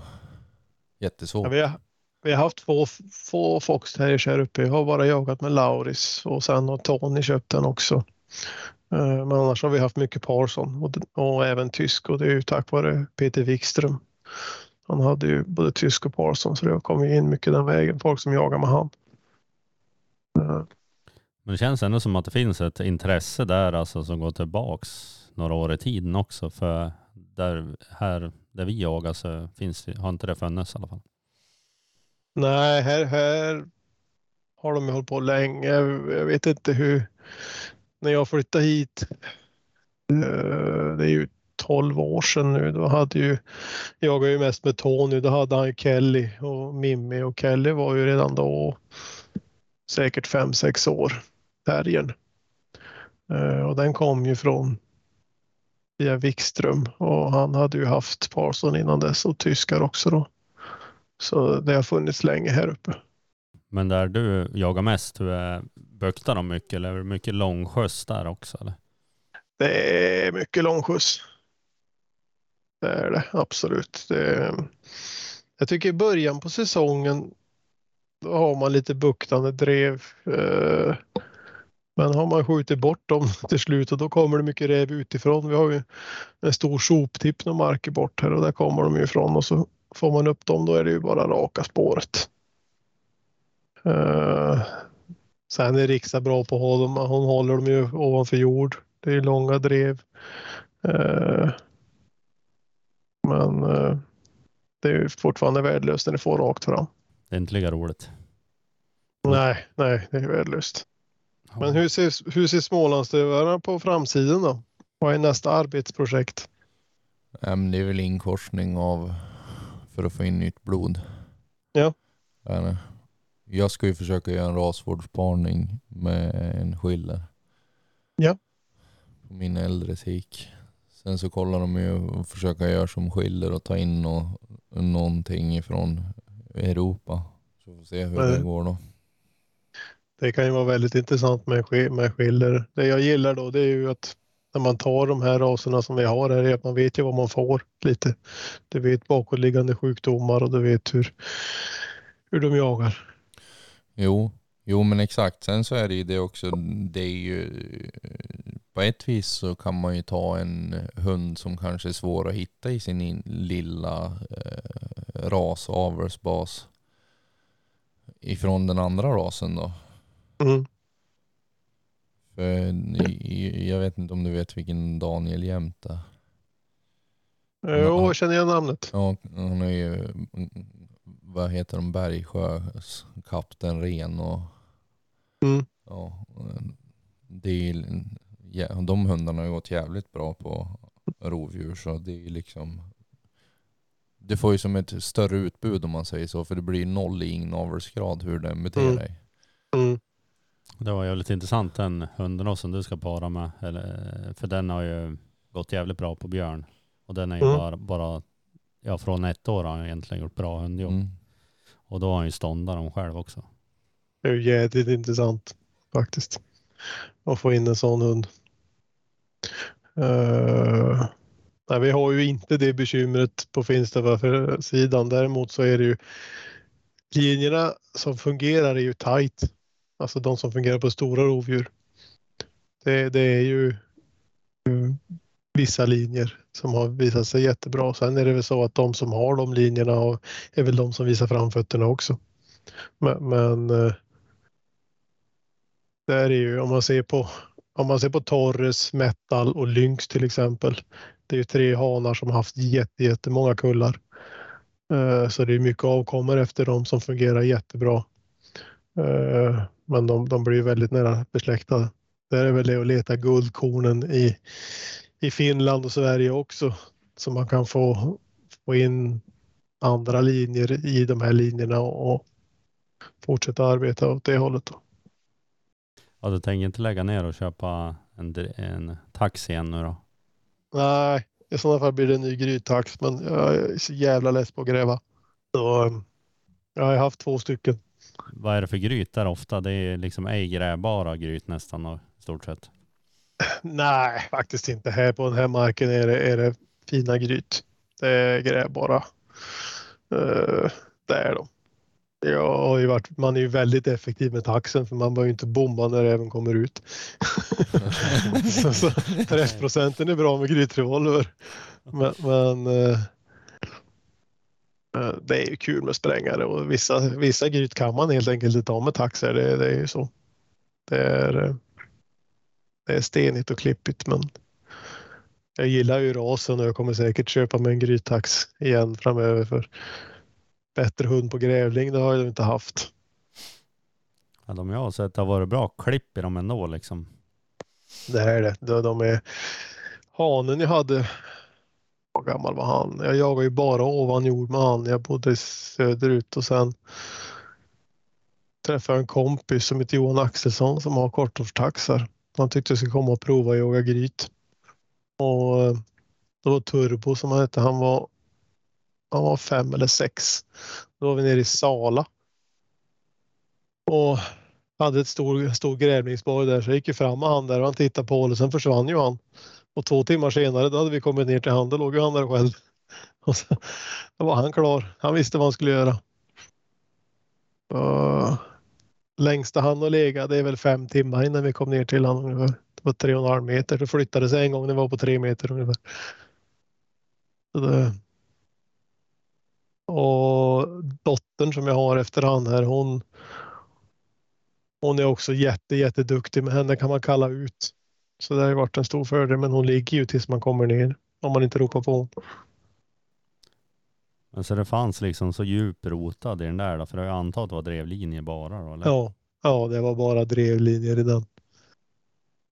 jättesvårt. Ja, vi, har, vi har haft två, två foxterriers här uppe. Jag har bara jagat med Lauris och sen har Tony köpt den också. Eh, Men annars har vi haft mycket Parson och, och även tysk och det är ju tack vare Peter Wikström. Han hade ju både tysk och Parson så det har kommit in mycket den vägen. Folk som jagar med han. Men det känns ändå som att det finns ett intresse där alltså som går tillbaks några år i tiden också. För där, här, där vi jagar så finns, har inte det funnits i alla fall. Nej, här, här har de ju hållit på länge. Jag vet inte hur. När jag flyttade hit, eh, det är ju 12 år sedan nu, då hade ju, jag är ju mest med Tony, då hade han ju Kelly och Mimmi och Kelly var ju redan då säkert 5-6 år, terriern. Eh, Och den kom ju från via Wikström och han hade ju haft Parson innan dess och tyskar också då. Så det har funnits länge här uppe. Men där du jagar mest, hur är, buktar de mycket eller är det mycket långskjuts där också? Eller? Det är mycket långskjuts. Det är det absolut. Det, jag tycker i början på säsongen då har man lite buktande drev. eh, Men har man skjutit bort dem till slut och då kommer det mycket räv utifrån. Vi har ju en stor soptipp några marker bort här och där kommer de ju ifrån och så får man upp dem då är det ju bara raka spåret. Eh, sen är Riksa bra på att ha dem. Hon håller dem ju ovanför jord. Det är långa drev. Eh, men eh, det är ju fortfarande värdelöst när det får rakt fram. Det är inte lika roligt. Nej, nej, det är värdelöst. Men hur ser, hur ser Smålandsdövarna på framsidan då? Vad är nästa arbetsprojekt? Det är väl inkorsning av för att få in nytt blod. Ja. Jag ska ju försöka göra en rasvårdsparning med en skiller. Ja. På min äldre sik. Sen så kollar de ju och försöka göra som skiller och ta in nå någonting ifrån Europa. Så får vi se hur det går då. Det kan ju vara väldigt intressant med, med skiller. Det jag gillar då det är ju att när man tar de här raserna som vi har här är att man vet ju vad man får lite. Du vet bakåtliggande sjukdomar och du vet hur, hur de jagar. Jo, jo men exakt. Sen så är det ju det också. Det är ju på ett vis så kan man ju ta en hund som kanske är svår att hitta i sin in, lilla eh, ras och avelsbas ifrån den andra rasen då. Mm. För jag vet inte om du vet vilken Daniel Jämt är. Jo, jag känner igen namnet. Ja, han är ju, mm, vad heter de, Bergsjös kapten Ren och Mm. ja, det är, ja, de hundarna har ju gått jävligt bra på rovdjur så det är liksom det får ju som ett större utbud om man säger så för det blir noll i inavelsgrad hur den beter Mm. sig. Mm. Det var jävligt intressant den hunden som du ska para med. Eller, för den har ju gått jävligt bra på björn. Och den är ju Mm. bara, bara, ja från ett år har han egentligen gjort bra hundjobb. Mm. Och då har han ju ståndat dem själv också. Det är ju jävligt intressant faktiskt. Att få in en sån hund. Uh, nej, vi har ju inte det bekymret på Finstava-sidan. Däremot så är det ju linjerna som fungerar är ju tight. Alltså de som fungerar på stora rovdjur. Det, det är ju uh, vissa linjer som har visat sig jättebra. Sen är det väl så att de som har de linjerna är väl de som visar framfötterna också. Men, men eh, är ju om man ser på om man ser på Torres, Metal och Lynx till exempel. Det är ju tre hanar som har haft jätte, jättemånga kullar. Eh, så det är mycket avkommor efter dem som fungerar jättebra. Eh, men de, de blir ju väldigt nära besläktade. Det är väl det att leta guldkornen i, i Finland och Sverige också. Så man kan få, få in andra linjer i de här linjerna och, och fortsätta arbeta åt det hållet. Då. Ja, du tänker inte lägga ner och köpa en, en taxi igen nu då? Nej, i sådana fall blir det en ny gryttax, men jag är så jävla less på att gräva. Så, um, jag har haft två stycken. Vad är det för gryt där ofta? Det är liksom ej grävbara gryt nästan i stort sett. Nej, faktiskt inte. Här på den här marken är det, är det fina gryt. Det är grävbara. Uh, det är de. Jag har ju varit, man är ju väldigt effektiv med taxen för man behöver ju inte bomba när även kommer ut. så, så, träffprocenten är bra med grytrevolver. Men, men eh, eh, det är ju kul med sprängare och vissa, vissa gryt kan man helt enkelt inte ha med taxer. Det, det är ju så. Det är, eh, det är stenigt och klippigt men jag gillar ju rasen och jag kommer säkert köpa mig en gryttax igen framöver för bättre hund på grävling det har jag inte haft. Ja, de jag har sett har varit bra klipp i dem ändå liksom. Det är det. De, de är hanen jag hade. Vad gammal var han? Jag jagade ju bara ovan jord med han. Jag bodde söderut och sen träffade jag en kompis som heter Johan Axelsson som har korthårstaxar. Han tyckte jag skulle komma och prova att jaga gryt. Och eh, det var Turbo som han hette. Han var, han var fem eller sex. Då var vi nere i Sala. Och hade ett stor, stor grävlingsborg där så jag gick ju fram med han där och han tittade på och sen försvann ju han. Och två timmar senare då hade vi kommit ner till han, då låg ju han där själv. Och så, då var han klar. Han visste vad han skulle göra. Uh, längsta han har legat det är väl fem timmar innan vi kom ner till honom ungefär. Det var tre och en halv meter. Det flyttade sig en gång när vi var på tre meter ungefär. Så det, och dottern som jag har efter han här hon Hon är också jätte, jätteduktig, men henne kan man kalla ut. Så det har ju varit en stor fördel, men hon ligger ju tills man kommer ner. Om man inte ropar på hon. Men så det fanns liksom så djup rotad i den där då? För jag antar att det var drevlinje bara då? Eller? Ja, ja, det var bara drevlinjer i den.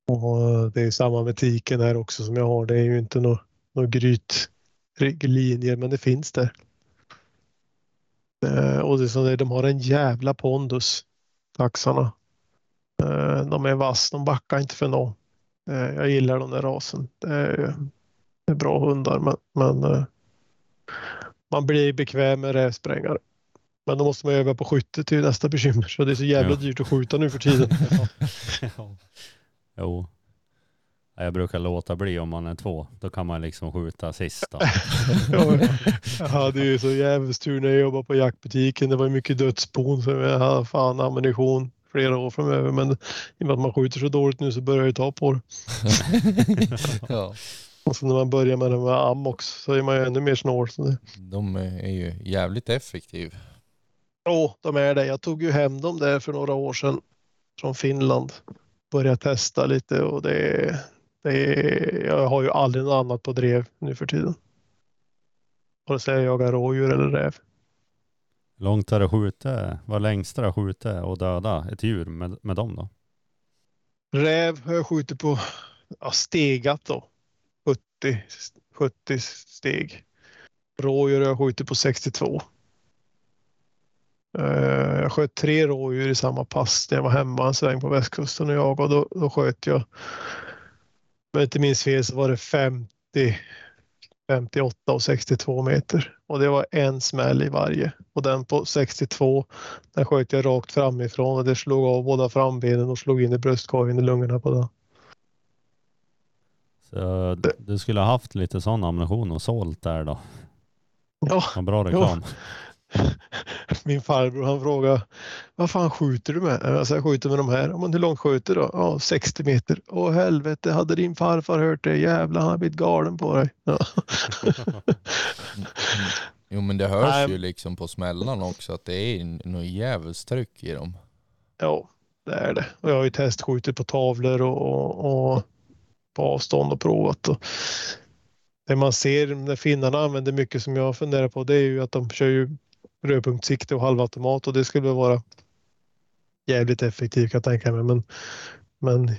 Och det är samma med tiken här också som jag har. Det är ju inte några nå grytlinjer, men det finns där. Eh, och det är som det, de har en jävla pondus, taxarna. Eh, de är vass, de backar inte för någon. Eh, jag gillar den där rasen. Det är, det är bra hundar, men, men man blir bekväm med rävsprängare. Men då måste man öva på skytte till nästa bekymmer. Så det är så jävla Ja. dyrt att skjuta nu för tiden. Ja. Jo. Ja, Jag brukar låta bli om man är två. Då kan man liksom skjuta sist jag hade ju så jävligt tur när jag jobbade på jaktbutiken. Det var ju mycket dödsbon så jag hade fan ammunition flera år framöver. Men i och med att man skjuter så dåligt nu så börjar jag ju ta på det. ja. Och så när man börjar med det med ammox så är man ju ännu mer snål. Så det... De är ju jävligt effektiva. Ja, de är det. Jag tog ju hem dem där för några år sedan från Finland. Började testa lite och det, det jag har ju aldrig något annat på drev nu för tiden. Vare sig jag jagar rådjur eller räv. Långt har du skjutit? Vad längst har du skjutit och döda ett djur med, med dem då? Räv har jag skjutit på ja, stegat då. 70, 70 steg. Rådjur har jag skjutit på 62. Eh, Jag sköt tre rådjur i samma pass när jag var hemma en sväng på västkusten och jag och då, då sköt jag. Jag inte minns fel så var det 50, 58 och 62 meter och det var en smäll i varje och den på 62 den sköt jag rakt framifrån och det slog av båda frambenen och slog in i bröstkorgen i lungorna på den. Så du skulle ha haft lite sån ammunition och sålt där då. Ja, Vad bra reklam. min farbror han frågade vad fan skjuter du med? Alltså, jag skjuter med de här. "Ja, Men hur långt skjuter du då? Ja, 60 meter. Åh helvete, hade din farfar hört det? Jävlar, han har blivit galen på dig. Ja. Jo men det hörs Nej. ju liksom på smällarna också att det är något djävulstryck i dem. ja, det är det. Och jag har ju testskjutit på tavlor och, och, och på avstånd och provat. Och det man ser när finnarna använder mycket som jag funderar på det är ju att de kör ju rödpunktssikte och halvautomat och det skulle väl vara jävligt effektivt kan jag tänka mig. Men, men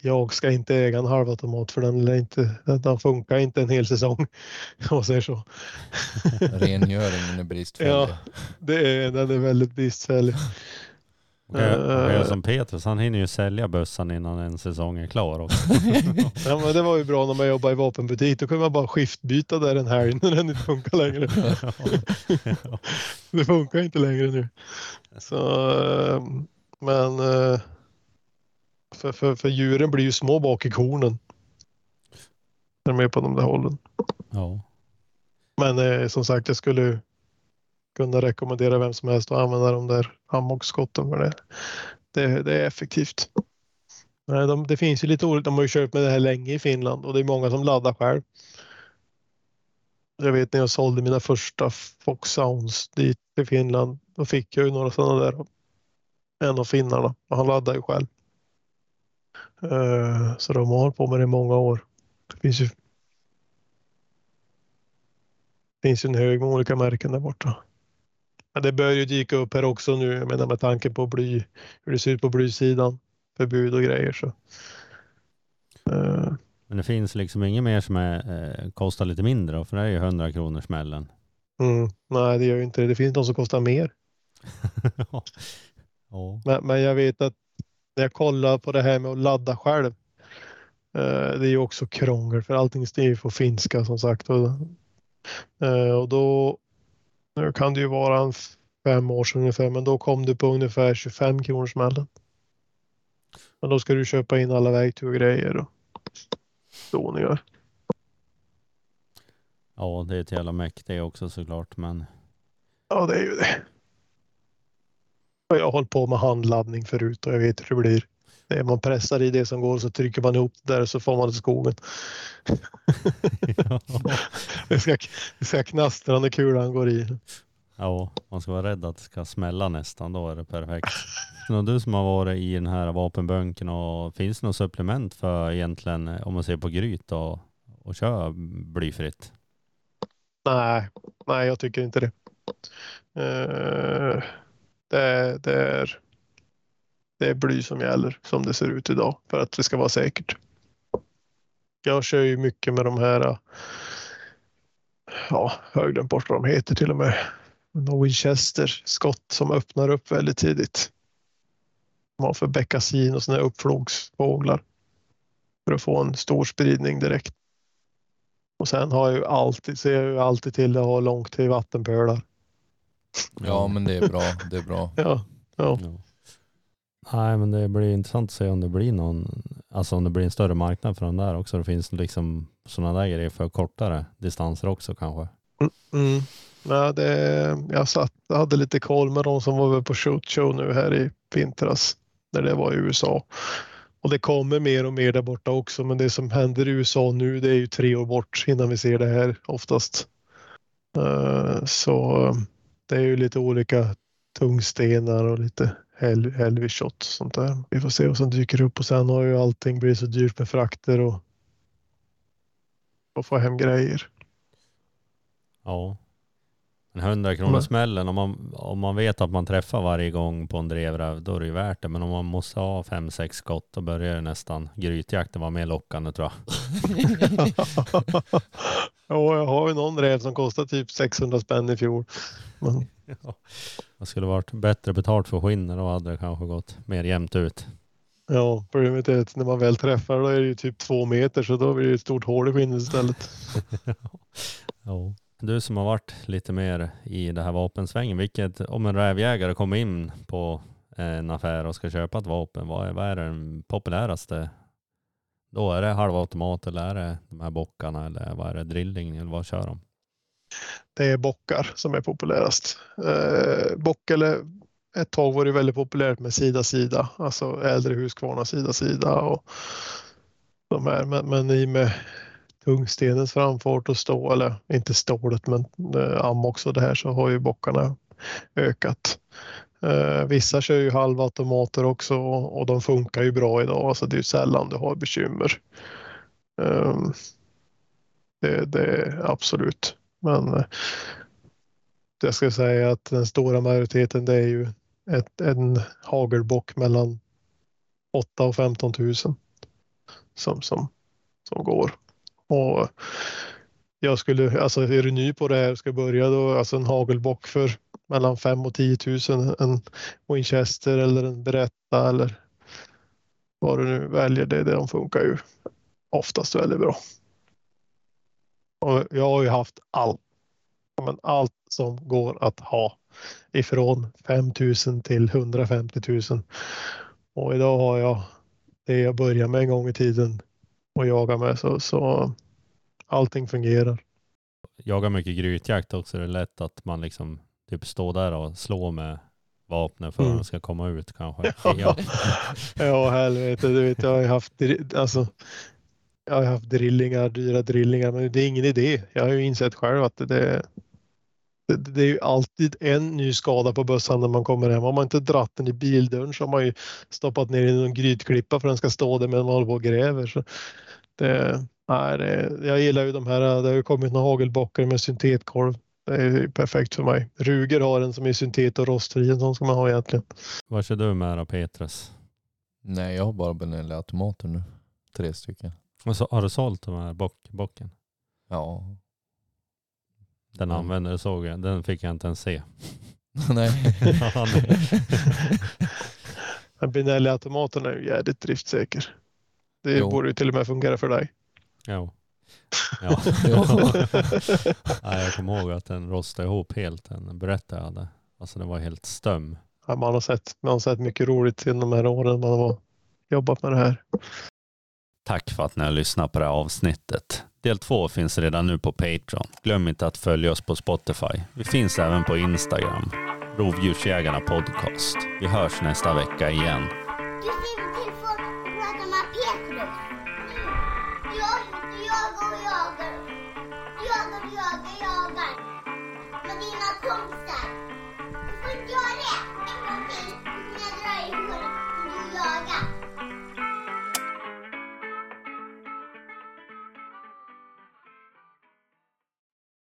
jag ska inte äga en halvautomat för den, inte, den funkar inte en hel säsong. Om man säger så. Rengöringen är bristfällig. Ja. Det är, den är väldigt bristfällig. Jag Eh. som Petrus, han hinner ju sälja bössan innan en säsong är klar också. Ja, men det var ju bra när man jobbade i vapenbutik. Då kunde man bara skiftbyta där en helg när den inte funkar längre. Det funkar inte längre nu. Så, eh, men eh, för, för, för djuren blir ju små bak i kornen. När de är på de där hållen. Ja. Men som sagt, jag skulle kunna rekommendera vem som helst att använda de där hammockskotten. för det. Det, det är effektivt. Nej, de, det finns ju lite olika. De har ju kört med det här länge i Finland och det är många som laddar själv. Jag vet när jag sålde mina första Fox Sounds dit till Finland. Då fick jag ju några sådana där. En av finnarna och han laddar ju själv. Eh, så de har hållit på med det i många år. Det finns ju finns ju en hög med olika märken där borta. Men det bör ju dyka upp här också nu, jag menar med tanke på bly, hur det ser ut på blysidan, förbud och grejer så. Eh, Men det finns liksom inget mer som är, eh, kostar lite mindre för det är ju 100 kronor smällen. mm, nej, det gör ju inte det. Det finns de som kostar mer. ja. Ja. Men, men jag vet att när jag kollar på det här med att ladda själv. Eh, det är ju också krångel för allting står ju på finska som sagt. Och, eh, och då nu kan det ju vara en fem år sedan ungefär, men då kom det på ungefär 25 kronor smällen. Men då ska du köpa in alla verktyg och grejer och doningar. ja, det är ett jävla meck det också såklart. Men Ja, det är ju det. Jag har hållit på med handladdning förut och jag vet hur det blir. Man pressar i det som går så trycker man ihop det där och så får man det skogen. Det ska, det ska knastra när kulan går i. Ja, man ska vara rädd att det ska smälla nästan, då är det perfekt. Men du som har varit i den här vapenbunken, och finns det något supplement för egentligen, om man ser på gryt och, och köra blyfritt? Nej, nej jag tycker inte det. Eh, det, det, är, det är bly som gäller som det ser ut idag för att det ska vara säkert. Jag kör ju mycket med de här, ja, vad de heter till och med. Winchester skott som öppnar upp väldigt tidigt. Har för beckasin och sådana uppflogsfåglar. För att få en stor spridning direkt. Och sen har jag ju alltid, ser jag ju alltid till att ha långt till vattenpölar. Ja men det är bra, det är bra. Ja, ja. Ja. Nej men det blir intressant att se om det blir någon, alltså om det blir en större marknad för den där också. Det finns liksom sådana där grejer för kortare distanser också kanske. Mm. mm. Nej, det, jag satt, jag hade lite koll med de som var väl på shoot show nu här i vintras när det var i USA. Och det kommer mer och mer där borta också. Men det som händer i USA nu det är ju tre år bort innan vi ser det här oftast. Eh, så det är ju lite olika tungstenar och lite hel, helvishot och sånt där. Vi får se vad som dyker upp och sen har ju allting blivit så dyrt med frakter och, och få hem grejer. Ja. En 100 kronor smällen, om man, om man vet att man träffar varje gång på en drevräv, då är det ju värt det. Men om man måste ha fem sex skott, då börjar det nästan grytjakten vara mer lockande tror jag. ja, jag har ju någon räv som kostar typ 600 spänn i fjol. Men, Ja. Det skulle varit bättre betalt för skinnet, då hade det kanske gått mer jämnt ut. ja, problemet är att när man väl träffar då är det ju typ två meter så då blir det ett stort hål i skinnet istället. Ja. Du som har varit lite mer i det här vapensvängen, vilket, om en rävjägare kommer in på en affär och ska köpa ett vapen, vad är, vad är den populäraste? Då är det halvautomat eller är det de här bockarna eller vad är det, drilling eller vad kör de? Det är bockar som är populärast. Eh, bock eller ett tag var det väldigt populärt med sida-sida, alltså äldre Husqvarna sida-sida och de här. Men, men i med tungstenens framfart och stå, eller inte stålet men eh, ammox och det här så har ju bockarna ökat. Eh, vissa kör ju halvautomater också och, och de funkar ju bra idag. Alltså det är ju sällan du har bekymmer. Ehm, det, det absolut. Men eh, jag ska säga att den stora majoriteten det är ju ett, en hagelbock mellan 8 och 15 000 som, som, som går. Och jag skulle, alltså är du ny på det här ska börja då, alltså en hagelbock för mellan 5 och 10 000, en Winchester eller en Beretta eller vad du nu väljer, det, de funkar ju oftast väldigt bra. Och jag har ju haft allt, men allt som går att ha ifrån 5 000 till 150 000. Och idag har jag det jag började med en gång i tiden och jaga med så, så allting fungerar. Jagar mycket grytjakt också, det är lätt att man liksom typ står där och slår med vapnen för att Mm. de ska komma ut kanske. Ja. Ja. Helvete. Du vet, jag har ju haft, alltså, jag har haft drillingar, dyra drillingar, men det är ingen idé. Jag har ju insett själv att det, det, det är ju alltid en ny skada på bössan när man kommer hem. Har man inte dratt den i bildörren så har man ju stoppat ner i någon grytklippa för den ska stå där medan man håller på och gräver. Så det, nej, det, jag gillar ju de här, det har ju kommit några hagelbockar med syntetkolv. Det är perfekt för mig. Ruger har en som är syntet och rostfri, en sån ska man ha egentligen. Vad kör du med då Petrus? Nej jag har bara Benelli-automater nu. Tre stycken. Och så, har du sålt de här bock, bocken? Ja. Den Mm. använder du såg jag. Den fick jag inte ens se. Nej. Benelli-automaten är ju jävligt driftsäker. Det Jo. borde ju till och med fungera för dig. Jo. Ja. Nej, jag kommer ihåg att den rostade ihop helt. Den berättade jag hade. Alltså det var helt stöm. Ja, man, har sett, man har sett mycket roligt inom de här åren man har jobbat med det här. Tack för att ni har lyssnat på det här avsnittet. Del två finns redan nu på Patreon. Glöm inte att följa oss på Spotify. Vi finns även på Instagram. Rovdjursjägarna podcast. Vi hörs nästa vecka igen.